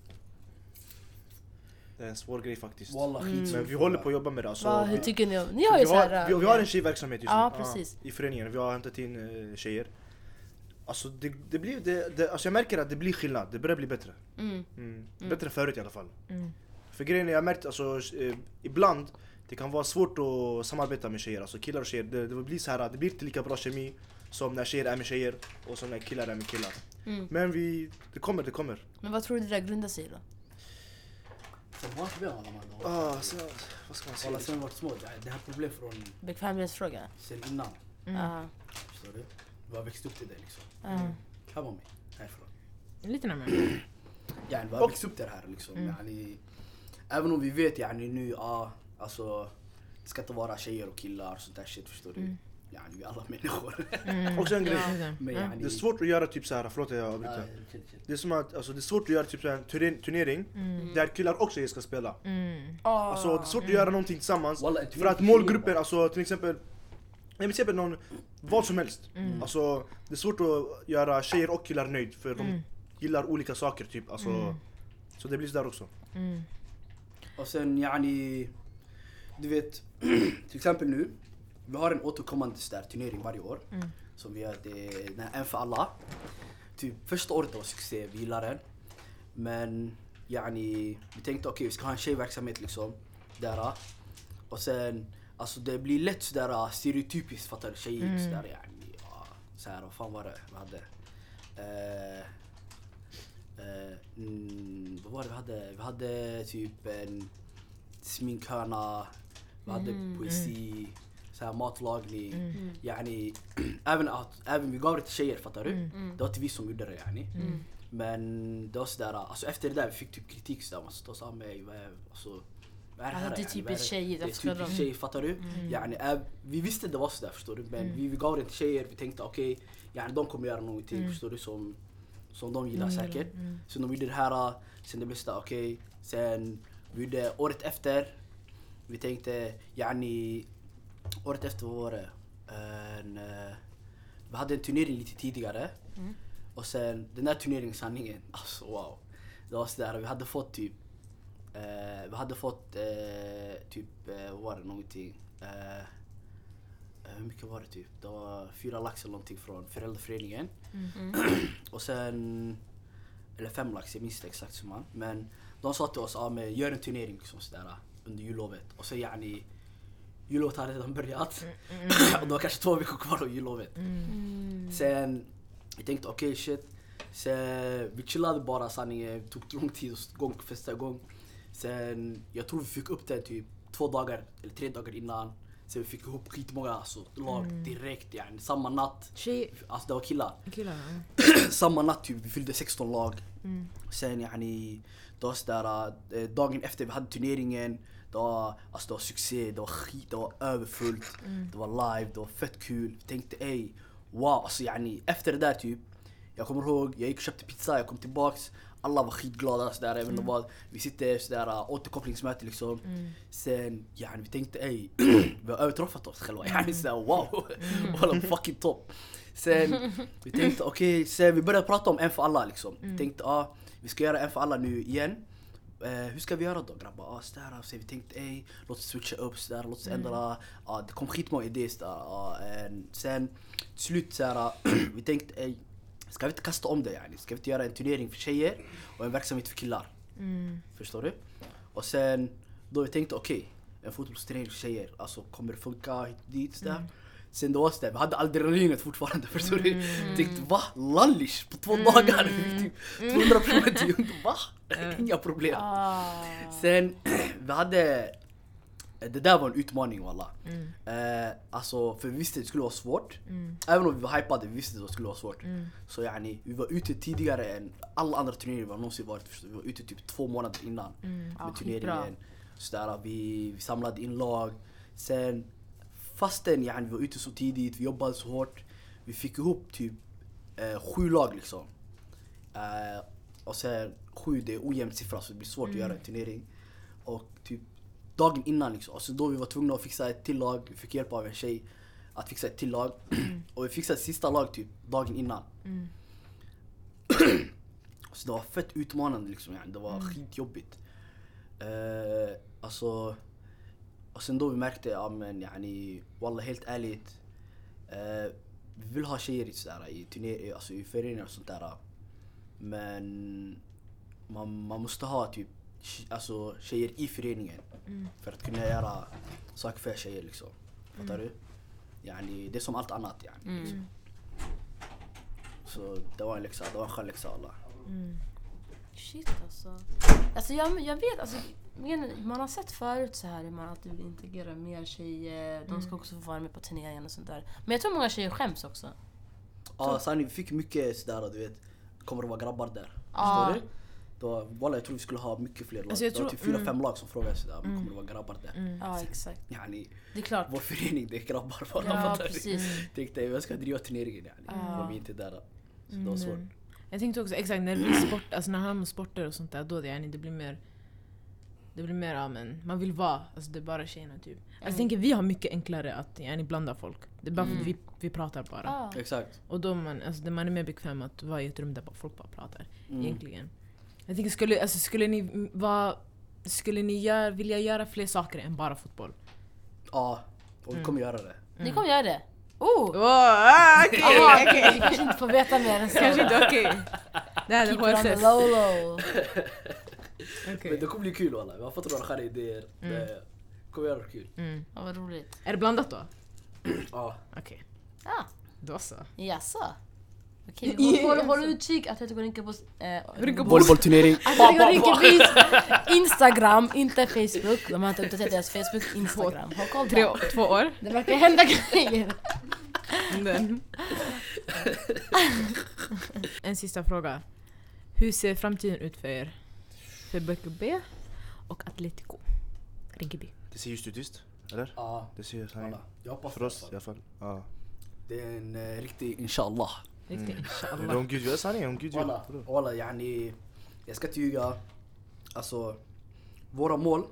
Speaker 2: Det är en svår grej faktiskt.
Speaker 4: Walla skitsvårt.
Speaker 2: Men vi håller på att jobba med det alltså.
Speaker 3: Vad, hur
Speaker 2: vi-
Speaker 3: tycker ni? Ni har ju
Speaker 2: vi,
Speaker 3: så här,
Speaker 2: har, vi, vi har en tjejverksamhet just nu.
Speaker 3: Ja, precis.
Speaker 2: I föreningen. Vi har hämtat in uh, tjejer. Alltså det, det blir, det, det, alltså jag märker att det blir skillnad. Det börjar bli bättre.
Speaker 3: Mm.
Speaker 2: Mm. Bättre än förut i alla fall.
Speaker 1: Mm.
Speaker 2: För grejen är, jag märkt alltså, eh, ibland det kan vara svårt att samarbeta med tjejer. Alltså killar och tjejer. Det, det blir så här, det blir inte lika bra kemi som när tjejer är med tjejer och som när killar är med killar.
Speaker 3: Mm.
Speaker 2: Men vi, det kommer, det kommer.
Speaker 3: Men vad tror du det där grundar sig i då?
Speaker 2: Ah, så, vad ska man säga?
Speaker 4: Sen vi varit små, det här- det här är problem från
Speaker 3: Bekvämlighetsfråga?
Speaker 4: sen innan.
Speaker 1: Mm.
Speaker 3: Ja.
Speaker 4: Förstår du? Vi har växt upp till det liksom.
Speaker 3: Ja.
Speaker 4: Här var mig, härifrån.
Speaker 1: Lite närmare.
Speaker 4: Yani vi har växt upp till det här liksom.
Speaker 1: Mm.
Speaker 4: Yani, även om vi vet yani nu, ja, alltså det ska inte vara tjejer och killar och sånt där shit förstår du.
Speaker 1: Mm.
Speaker 4: yani vi är alla människor.
Speaker 2: Också en grej.
Speaker 1: Ja.
Speaker 4: Men
Speaker 1: Ja.
Speaker 4: yani,
Speaker 2: Det är svårt att göra typ såhär, förlåt jag
Speaker 4: Ja,
Speaker 2: avbryter. Det är som att, alltså det är svårt att göra typ en turne- turnering där killar och tjejer ska spela.
Speaker 1: Mm.
Speaker 2: Alltså det är svårt att göra någonting tillsammans.
Speaker 4: Walla,
Speaker 2: För att målgruppen, alltså till exempel Nej men till exempel någon, vad som helst. Alltså det är svårt att göra tjejer och killar nöjd för de gillar olika saker typ. Alltså, Så det blir sådär också.
Speaker 1: Mm.
Speaker 4: Och sen yani, du vet, till exempel nu, vi har en återkommande där, turnering varje år.
Speaker 1: Mm.
Speaker 4: Som vi gör, det är den här en för alla. Typ första året var succé, vi gillar den. Men yani, vi tänkte okej vi ska ha en tjejverksamhet liksom. Där. Och sen, alltså det blir lätt sådär stereotypiskt fattar du? Tjejer
Speaker 1: Mm.
Speaker 4: sådär yani. Ja, såhär, vad fan var det vi hade? Eh, eh, mm, vad var det vi hade? Vi hade typ en sminkhörna, vi hade poesi, så här matlagning. Yani, även, att, även vi gav det till tjejer, fattar du? Det var inte vi som gjorde det yani. Men det var sådär, alltså efter det där vi fick typ kritik sådär, man stod sa mig, vad är, alltså, vad är det
Speaker 3: Alltså, det är typiskt
Speaker 4: är det? är typiskt tjejigt, fattar du? Yani, äv- vi visste det var sådär förstår du, men vi, vi gav det till tjejer, vi tänkte okej, yani, de kommer göra någonting förstår du som, som de gillar säkert. Så de gjorde det här, sen det blev sådär okej, sen vi gjorde året efter, vi tänkte yani, året efter var det? En, eh, vi hade en turnering lite tidigare. Och sen den där turneringen, sanningen, alltså wow. Det var sådär, vi hade fått typ, eh, vi hade fått eh, typ, eh, vad var det någonting? Eh, eh, hur mycket var det typ? Det var fyra lax eller någonting från föräldraföreningen. och sen, eller fem lax, jag minns inte exakt summan. Men de sa till oss, ah, men gör en turnering liksom sådär under jullovet. Och så yani, jullovet hade redan börjat. och det var kanske två veckor kvar av jullovet. Sen, vi tänkte okej shit. Sen, vi chillade bara sanningen, det tog lång tid att festa igång. Sen, jag tror vi fick upp den typ två dagar, eller tre dagar innan. Sen vi fick ihop skitmånga alltså, lag direkt yani, samma natt.
Speaker 1: Tjej...
Speaker 4: Alltså det var killar.
Speaker 1: Killar? ja.
Speaker 4: samma natt typ, vi fyllde 16 lag. Sen yani, det var sådär, eh, dagen efter vi hade turneringen, det var, alltså, det var succé, det var skit, det var överfullt, det var live, det var fett kul. Vi tänkte ey, wow, alltså yani, efter det där typ, jag kommer ihåg, jag gick och köpte pizza, jag kom tillbaks, alla var skitglada sådär, vet inte vad. Vi sitter sådär uh, återkopplingsmöte liksom. Sen, yani, vi tänkte ey, vi har överträffat oss själva. Yani sådär wow, walla fucking topp. Sen, vi tänkte okej, sen vi började prata om en för alla liksom. Vi tänkte ah, vi ska göra en för alla nu igen. Eh, hur ska vi göra då grabbar? Ah, sådär, så vi tänkte ey, låt oss switcha upp sådär, låt oss ändra. Ah, det kom skitmånga idéer sådär. Ah, en- sen till slut såhär, vi tänkte ey, ska vi inte kasta om det yani? Ska vi inte göra en turnering för tjejer och en verksamhet för killar? Förstår du? Och sen då vi tänkte okej, en fotbollsturnering för tjejer, alltså kommer det funka hit dit sådär. Sen det var sådär, vi hade adrenalinet fortfarande förstår du? Tänkte va? Lallish på två dagar? Vi fick typ 200 personer till va? Inga problem.
Speaker 3: Ah.
Speaker 4: Sen vi hade det där var en utmaning walla. Eh, alltså för vi visste att det skulle vara svårt. Även om vi var hypade, vi visste att det skulle vara svårt. Så yani, vi var ute tidigare än alla andra turneringar vi någonsin varit. Vi var ute typ två månader innan
Speaker 3: Ja,
Speaker 4: med
Speaker 3: skitbra.
Speaker 4: turneringen. Så där, vi, vi samlade in lag. Sen fastän yani, vi var ute så tidigt, vi jobbade så hårt. Vi fick ihop typ eh, sju lag liksom. Eh, och sen sju, det är ojämn siffra så det blir svårt att göra en turnering. Och typ dagen innan liksom, alltså då vi var tvungna att fixa ett till lag, vi fick hjälp av en tjej att fixa ett till lag. och vi fixade ett sista lag typ dagen innan. så det var fett utmanande liksom, det var skitjobbigt. Eh, alltså, och sen då vi märkte, ja men yani, walla helt ärligt. Eh, vi vill ha tjejer i, sådär, i, turner, alltså, i föreningar och sånt där. Men man, man måste ha typ alltså, tjejer i föreningen för att kunna göra saker för tjejer liksom. Fattar du? Yani, det är som allt annat yani. Liksom. Så det var en läxa, det var en skön läxa alla.
Speaker 3: Shit alltså. Alltså jag, jag vet, alltså, man har sett förut så här hur man alltid vill integrera mer tjejer. De ska också få vara med på turneringen och sånt där. Men jag tror många tjejer skäms också.
Speaker 4: Ja sanning, vi fick mycket sådär du vet, kommer det vara grabbar där.
Speaker 3: Ja.
Speaker 4: Förstår du? Då, walla, jag tror vi skulle ha mycket fler lag.
Speaker 1: Alltså, jag
Speaker 4: det var typ fyra,
Speaker 1: mm.
Speaker 4: fem lag som frågade sig där, men kommer det vara grabbar där?
Speaker 3: Ja exakt.
Speaker 4: Yani,
Speaker 3: Det är klart.
Speaker 4: vår förening det är grabbar bara.
Speaker 3: Ja precis.
Speaker 4: Tänkte jag ska driva turneringen yani.
Speaker 3: Ja.
Speaker 4: De är inte där. Så det var svårt.
Speaker 1: Mm. Jag tänkte också exakt när det blir sport, alltså när det handlar om sporter och sånt där, då det, yani, det blir mer det blir mer, ja men man vill vara, alltså det är bara tjejerna typ. Alltså, jag tänker vi har mycket enklare att yani, blanda folk. Det är bara för att vi, vi pratar bara.
Speaker 3: Ja.
Speaker 4: Exakt.
Speaker 1: Och då man, alltså, man är mer bekväm att vara i ett rum där folk bara pratar.
Speaker 4: Mm.
Speaker 1: Egentligen. Jag tänker, skulle, alltså, skulle ni vara... Skulle ni gör, vilja göra fler saker än bara fotboll?
Speaker 4: Ja, och vi
Speaker 1: Mm.
Speaker 4: kommer göra det.
Speaker 3: Ni kommer göra det? Oh!
Speaker 1: Oh, ah, okej,
Speaker 3: Aha,
Speaker 1: okej.
Speaker 3: Vi kanske inte får veta mer än så.
Speaker 1: Kanske inte okej. Det här är HSS.
Speaker 3: low low.
Speaker 1: Okej.
Speaker 4: Men det kommer bli kul walla. Vi har fått några sköna idéer. Det kommer göra det kul.
Speaker 1: Mm.
Speaker 3: Ja, vad roligt.
Speaker 1: Är det blandat då?
Speaker 4: Ja.
Speaker 1: Okej,
Speaker 3: Ja,
Speaker 1: då så.
Speaker 3: jaså? Okej, håll, håll, håll utkik Atletico Rinkebos... Eh.
Speaker 4: Volleybollturnering.
Speaker 3: Atletico Rinkebys Instagram, inte Facebook. De har inte uppdaterat deras Facebook, Instagram. Håll koll
Speaker 1: Tre, två år.
Speaker 3: Det verkar hända grejer.
Speaker 1: En sista fråga. Hur ser framtiden ut för er? För BKB och Atletico? Rinkeby.
Speaker 2: Det ser ljust ut visst? Eller?
Speaker 4: Ja,
Speaker 2: Det ser så här.
Speaker 4: walla. Jag hoppas
Speaker 2: För oss i
Speaker 4: alla fall.
Speaker 2: Ja.
Speaker 4: Det är en eh, riktig inshallah.
Speaker 1: Riktigt
Speaker 2: Men
Speaker 1: inshallah.
Speaker 2: om Gud gör sanningen, om Gud
Speaker 4: Walla,
Speaker 2: gör.
Speaker 4: walla yani. Jag ska inte ljuga. Alltså, våra mål.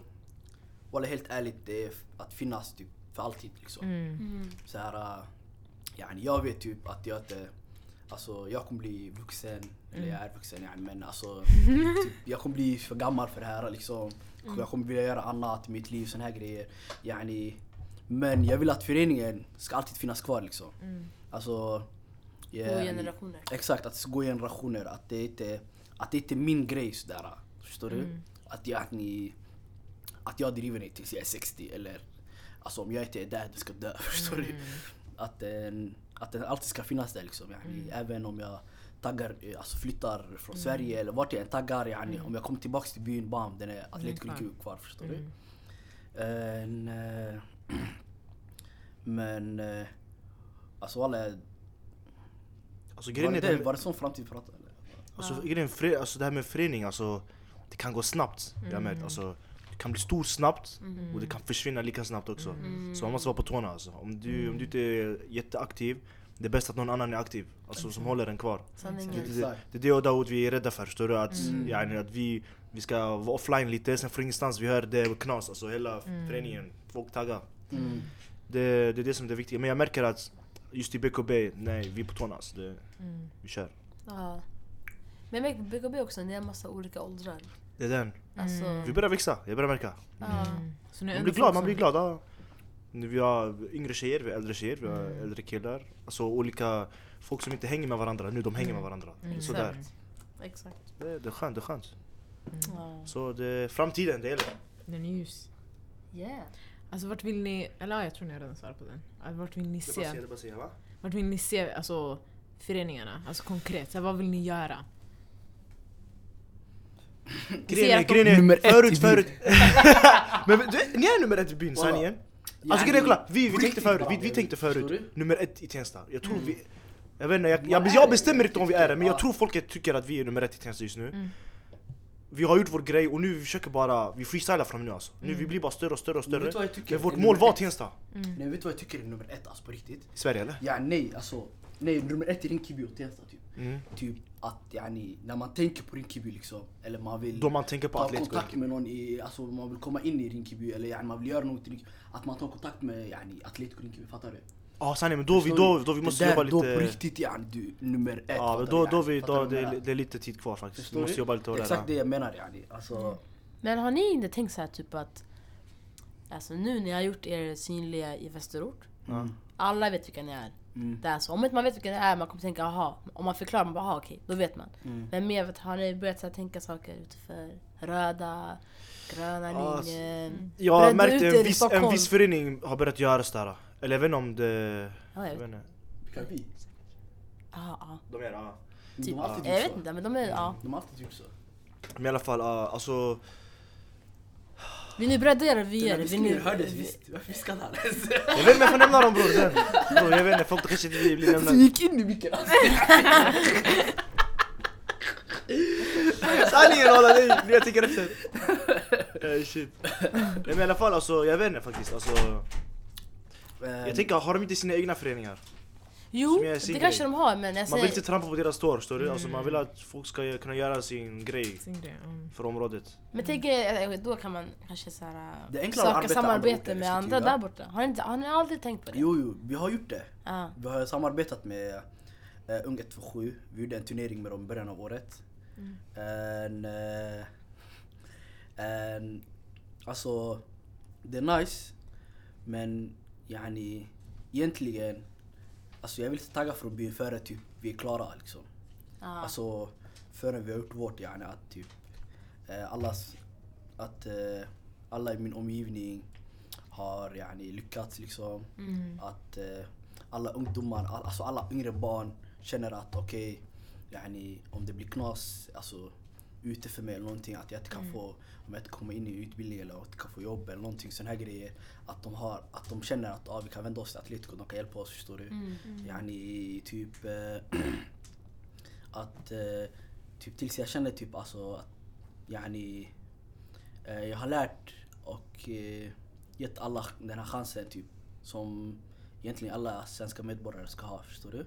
Speaker 4: Walla helt ärligt, det är att finnas typ för alltid liksom.
Speaker 1: Mm.
Speaker 4: Så här, yani, jag vet typ att jag inte, alltså jag kommer bli vuxen, eller jag är vuxen yani, men alltså typ, jag kommer bli för gammal för det här liksom. Jag kommer vilja göra annat i mitt liv, såna här grejer. Yani, men jag vill att föreningen ska alltid finnas kvar liksom. Alltså, Yeah,
Speaker 3: generationer.
Speaker 4: Exakt, att gå generationer. Att det inte, att det inte är min grej sådär. Förstår du? Att jag, att, ni, att jag driver det tills jag är 60 eller alltså om jag inte är där, du ska dö. Förstår du? Att den, att den alltid ska finnas där liksom. Yani, Även om jag taggar, alltså flyttar från Sverige eller vart jag än taggar. Yani, Om jag kommer tillbaks till byn, bam, den är
Speaker 1: kvar.
Speaker 4: Rinkeby kvar. Förstår du? Eh, men eh, alltså walla,
Speaker 2: Alltså
Speaker 4: var det,
Speaker 2: är
Speaker 4: det,
Speaker 2: det,
Speaker 4: var det sån framtid vi pratade eller?
Speaker 2: alltså, grejen, fre, alltså det här med förening, alltså det kan gå snabbt. Jag har märkt. Alltså, det kan bli stor snabbt och det kan försvinna lika snabbt också. Så man måste vara på tårna alltså. Om du, om du inte är jätteaktiv, det är bäst att någon annan är aktiv. Alltså som håller den kvar. Det, det, det, är det och Daoud vi är rädda för, förstår du? Att, yani, att vi, vi ska vara offline lite, sen från ingenstans vi hör det knas, alltså hela föreningen, folk taggar.
Speaker 4: Mm.
Speaker 2: Det, det är det som är det viktiga. Men jag märker att just i BKB, nej vi är på tårna alltså. Det, Vi kör.
Speaker 3: Ja. Men BKB också, det är en massa olika åldrar.
Speaker 2: Det är den.
Speaker 3: Alltså,
Speaker 2: Vi börjar växa, jag börjar märka.
Speaker 1: är
Speaker 2: Man blir glad, man blir glad. Ja. Nu Vi har yngre tjejer, vi har äldre tjejer, vi har
Speaker 1: Mm.
Speaker 2: äldre killar. Alltså olika folk som inte hänger med varandra, nu de hänger med varandra.
Speaker 1: Mm.
Speaker 2: Det är sådär.
Speaker 3: Exakt.
Speaker 2: Det, det är skönt, det är skönt.
Speaker 3: Ja.
Speaker 2: Så det, framtiden, det gäller.
Speaker 1: Den är ljus.
Speaker 3: Yeah.
Speaker 1: Alltså vart vill ni, eller ja, jag tror ni har redan svarat på den. Alltså, Vart vill ni se,
Speaker 2: det se, va?
Speaker 1: vart vill ni se alltså, föreningarna? Alltså konkret, så här, vad vill ni göra?
Speaker 2: Grejen är, grejen
Speaker 4: Nummer ett i
Speaker 2: förut, förut. Men du, ni är nummer ett i byn, sanningen. Alltså grejen är, kolla, vi, vi tänkte förut, vi, vi tänkte förut, nummer ett i Tensta. Jag tror
Speaker 4: Mm.
Speaker 2: vi, jag vet inte, jag, jag, jag bestämmer inte om vi är det, men
Speaker 4: Ja.
Speaker 2: jag tror folket tycker att vi är nummer ett i Tensta just nu.
Speaker 1: Mm.
Speaker 2: Vi har gjort vår grej och nu vi försöker bara, vi freestylar från nu alltså. Nu vi blir bara större och större och
Speaker 4: Men
Speaker 2: större.
Speaker 4: jag tycker
Speaker 2: Men vårt mål var? Tensta.
Speaker 4: Nej vet du vad jag tycker är nummer ett alltså på riktigt?
Speaker 2: I Sverige eller?
Speaker 4: Ja nej alltså, nej nummer ett är Rinkeby och Tensta typ.
Speaker 2: Mm.
Speaker 4: Typ att yani, när man tänker på Rinkeby liksom, eller man vill
Speaker 2: Då man tänker på
Speaker 4: ta kontakt med någon i, alltså man vill komma in i Rinkeby eller yani, man vill göra något i Rinkeby. Att man tar kontakt med yani, Atletico Rinkeby, fattar du?
Speaker 2: Ja sanningen, men då, vi, då, då vi
Speaker 4: Det
Speaker 2: måste
Speaker 4: där,
Speaker 2: jobba
Speaker 4: Då på
Speaker 2: lite...
Speaker 4: riktigt yani, du nummer ett.
Speaker 2: Ja, men då, då, vi, då det,
Speaker 4: jag menar?
Speaker 2: det är lite tid kvar faktiskt.
Speaker 4: Förstår
Speaker 2: Vi måste
Speaker 4: du?
Speaker 2: jobba lite
Speaker 4: Exakt
Speaker 2: där.
Speaker 4: det jag menar yani. Alltså,
Speaker 3: Men har ni inte tänkt så här typ att Alltså nu när jag har gjort er synliga i Västerort
Speaker 2: Ja.
Speaker 3: Alla vet vilka ni är.
Speaker 4: Mm.
Speaker 3: Det är så. Om inte man vet vilka ni är, man kommer tänka aha. Om man förklarar, man bara aha okej, då vet man.
Speaker 4: Mm.
Speaker 3: Men mer vet, har ni börjat så här, tänka saker utifrån röda, gröna linjen?
Speaker 2: Jag har
Speaker 3: Brände
Speaker 2: märkt
Speaker 3: ut er
Speaker 2: en viss, en viss förening har börjat göra sådär. Eller jag vet inte om det...
Speaker 3: Ja, jag
Speaker 2: Jag
Speaker 3: vet.
Speaker 2: vet inte.
Speaker 4: vilka vi?
Speaker 3: Ja, ja.
Speaker 2: De är ja.
Speaker 4: De
Speaker 3: Typ.
Speaker 4: har alltid
Speaker 3: Jag
Speaker 4: gjort
Speaker 3: vet
Speaker 4: så.
Speaker 3: inte, men de är, ja.
Speaker 4: De har alltid gjort så.
Speaker 2: Men i alla fall, ja, alltså...
Speaker 3: Vill ni bredda era
Speaker 4: Den
Speaker 3: vyer? Vill ni...
Speaker 4: hördes visst. Varför viskade han ens?
Speaker 2: Jag vet inte jag får nämna dem bror. Bror, jag vet inte, folk kanske inte blir
Speaker 4: Du
Speaker 2: nämnda.
Speaker 4: gick in i micken alltså.
Speaker 2: Sanningen walla, nej, jag tänker efter. Eh, shit. Nej, men i alla fall alltså, jag vet inte faktiskt. Alltså, jag tänker, har de inte sina egna föreningar?
Speaker 3: Jo, det kanske de har men jag
Speaker 2: Man vill inte trampa på deras tår, du? Alltså, man vill att folk ska kunna göra sin grej
Speaker 1: Sin grej, mm.
Speaker 2: för området.
Speaker 3: Men tänk er, då kan man kanske så här,
Speaker 4: Det
Speaker 3: söka
Speaker 4: arbeta
Speaker 3: samarbete med andra där borta. Har ni, inte, har ni aldrig tänkt på det?
Speaker 4: Jo, jo, vi har gjort det.
Speaker 3: Ja.
Speaker 4: Vi har samarbetat med uh, Ung 127. Vi gjorde en turnering med dem i början av året. En, eh, en, alltså, det är nice. Men yani, egentligen, alltså jag vill inte tagga att bli före typ vi är klara liksom.
Speaker 3: Ja.
Speaker 4: Alltså förrän vi har gjort vårt yani att typ eh, allas, att eh, alla i min omgivning har yani lyckats liksom. Att eh, alla ungdomar, all, alltså alla yngre barn känner att okej, yani om det blir knas alltså, ute för mig eller någonting att jag inte kan få, om jag inte kommer in i utbildning eller att jag kan få jobb eller någonting sån här grejer. Att de, har, att de känner att ah, vi kan vända oss till Atletico, de kan hjälpa oss förstår du. Yani typ eh, att eh, typ tills jag känner typ alltså att yani eh, jag har lärt och gett alla den här chansen typ som egentligen alla svenska medborgare ska ha, förstår du?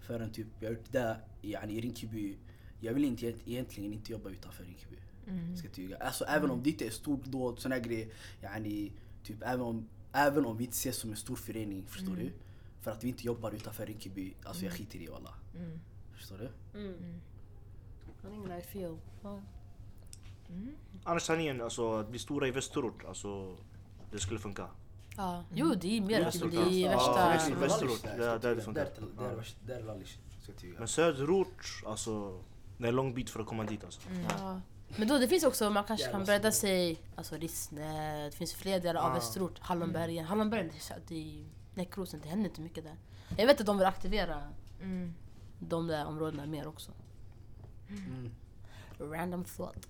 Speaker 4: Förrän typ jag har gjort det yani, i Rinkeby, jag vill inte, egentligen inte jobba utanför Rinkeby. Ska jag tyga. Alltså även om det inte är stort dåd, såna här grejer, yani, typ även om, även om vi inte ses som en stor förening, förstår du? För att vi inte jobbar utanför Rinkeby, alltså jag skiter i det alla. Förstår du?
Speaker 3: Mm. I feel. Ja.
Speaker 2: Annars sanningen, alltså att bli stora i västerort, alltså det skulle funka.
Speaker 3: Ja. Jo, det är mer
Speaker 2: Västerort,
Speaker 3: det är värsta...
Speaker 2: Ja, Västerort,
Speaker 4: Där, ska
Speaker 2: det funkar.
Speaker 4: Där är- Lallish, ska.
Speaker 2: Men söderort, alltså det är en lång bit för att komma dit alltså.
Speaker 3: Ja. Men då det finns också, man kanske kan bredda sig, alltså Rissne, det finns fler delar av
Speaker 2: Ah.
Speaker 3: Västerort, Hallonbergen. Hallonbergen, det är Näckrosen, det händer inte mycket där. Jag vet att de vill aktivera
Speaker 1: Mm.
Speaker 3: de där områdena mer också.
Speaker 4: Mm.
Speaker 3: Random thought.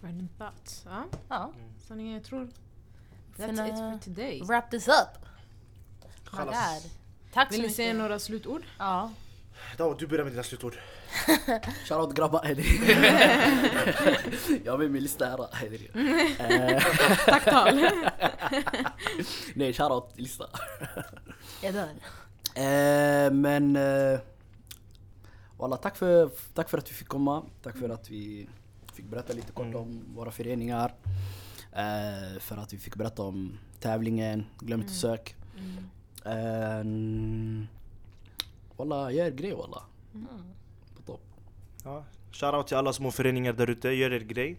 Speaker 1: Random thoughts. Ja,
Speaker 3: Ja,
Speaker 1: sanningen jag tror. That's
Speaker 3: Finna-
Speaker 1: it for today.
Speaker 3: wrap this up! Tack
Speaker 1: Vill
Speaker 3: så
Speaker 1: ni
Speaker 3: mycket.
Speaker 1: säga några slutord?
Speaker 3: Ja.
Speaker 2: Dawo, du börjar med dina slutord.
Speaker 4: Shoutout grabbar, Hedri. jag med min lista här, Hedri. Eh,
Speaker 1: Tacktal.
Speaker 4: Nej, shoutout lista.
Speaker 3: Jag dör.
Speaker 4: Eh, men... Eh, Walla, tack för, tack för att vi fick komma. Tack för att vi fick berätta lite kort om våra föreningar. Eh, för att vi fick berätta om tävlingen. Glöm inte sök. Eh, walla, gör grej walla. På topp.
Speaker 2: Ja. Shoutout till alla små föreningar där ute, gör er grej.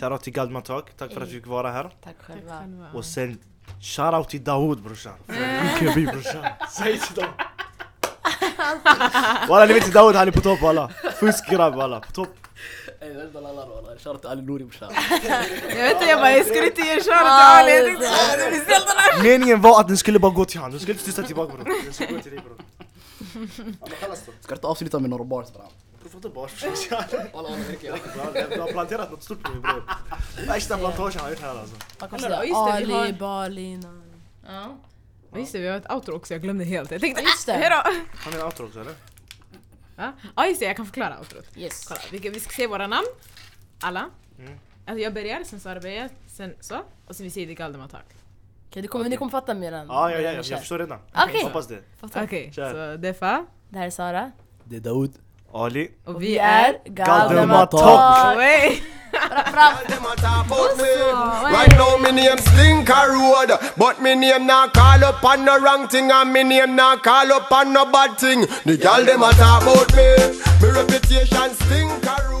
Speaker 2: Shoutout till Galdman Talk, tack för att vi fick vara här.
Speaker 3: Tack själva.
Speaker 2: Och sen shoutout till Daoud brorsan. Från Rinkeby brorsan. Säg till dem. Walla ni vet inte Daoud han är på topp walla. Fuskgrabb walla, på topp.
Speaker 4: Ey, vänta lalla walla. Shoutout till Ali Nouri brorsan.
Speaker 1: Jag vet inte, jag bara jag skulle inte ge shoutout till Ali.
Speaker 2: Meningen var att den skulle bara gå till han, den skulle inte tysta tillbaka bror. Den skulle gå till dig bror. Ja, men kallas då.
Speaker 4: Ska du inte avsluta med några bars bra?
Speaker 2: Bror får inte bara
Speaker 4: jag.
Speaker 2: Du har planterat något stort mig bror. Värsta plantagen har jag gjort här alltså.
Speaker 3: Man säga
Speaker 1: just det, vi
Speaker 3: Ali,
Speaker 1: har-
Speaker 3: Balin och... Ja.
Speaker 1: Ja, Just det, vi har ett outro också, jag glömde helt. Jag tänkte
Speaker 3: Just det.
Speaker 1: hejdå!
Speaker 2: Han är en outro också eller?
Speaker 1: Ja, ah, just det, jag kan förklara outrot.
Speaker 3: Yes.
Speaker 1: Kolla, vi, vi ska se våra namn. Alla.
Speaker 2: Mm.
Speaker 1: Alltså jag börjar, sen Sara börjar, sen så. Och sen vi säger det Galdem Attack.
Speaker 3: Okej, du kommer, ni kommer fatta mer än...
Speaker 2: Ja, ja, ja, jag
Speaker 3: kör.
Speaker 2: förstår redan.
Speaker 3: Okej.
Speaker 2: Hoppas det.
Speaker 1: Okej,
Speaker 2: Kör.
Speaker 1: så Defa.
Speaker 3: Det här är Sara.
Speaker 4: Det är Daoud.
Speaker 2: Ali.
Speaker 1: Och vi är...
Speaker 2: Galdem
Speaker 3: Attack.
Speaker 1: Away!
Speaker 5: Them a talk about me. Right now me name Stinker Road, but me name not call up on no wrong thing, and me name not call up on no bad thing. The gal them a talk about me. Me reputation Stinker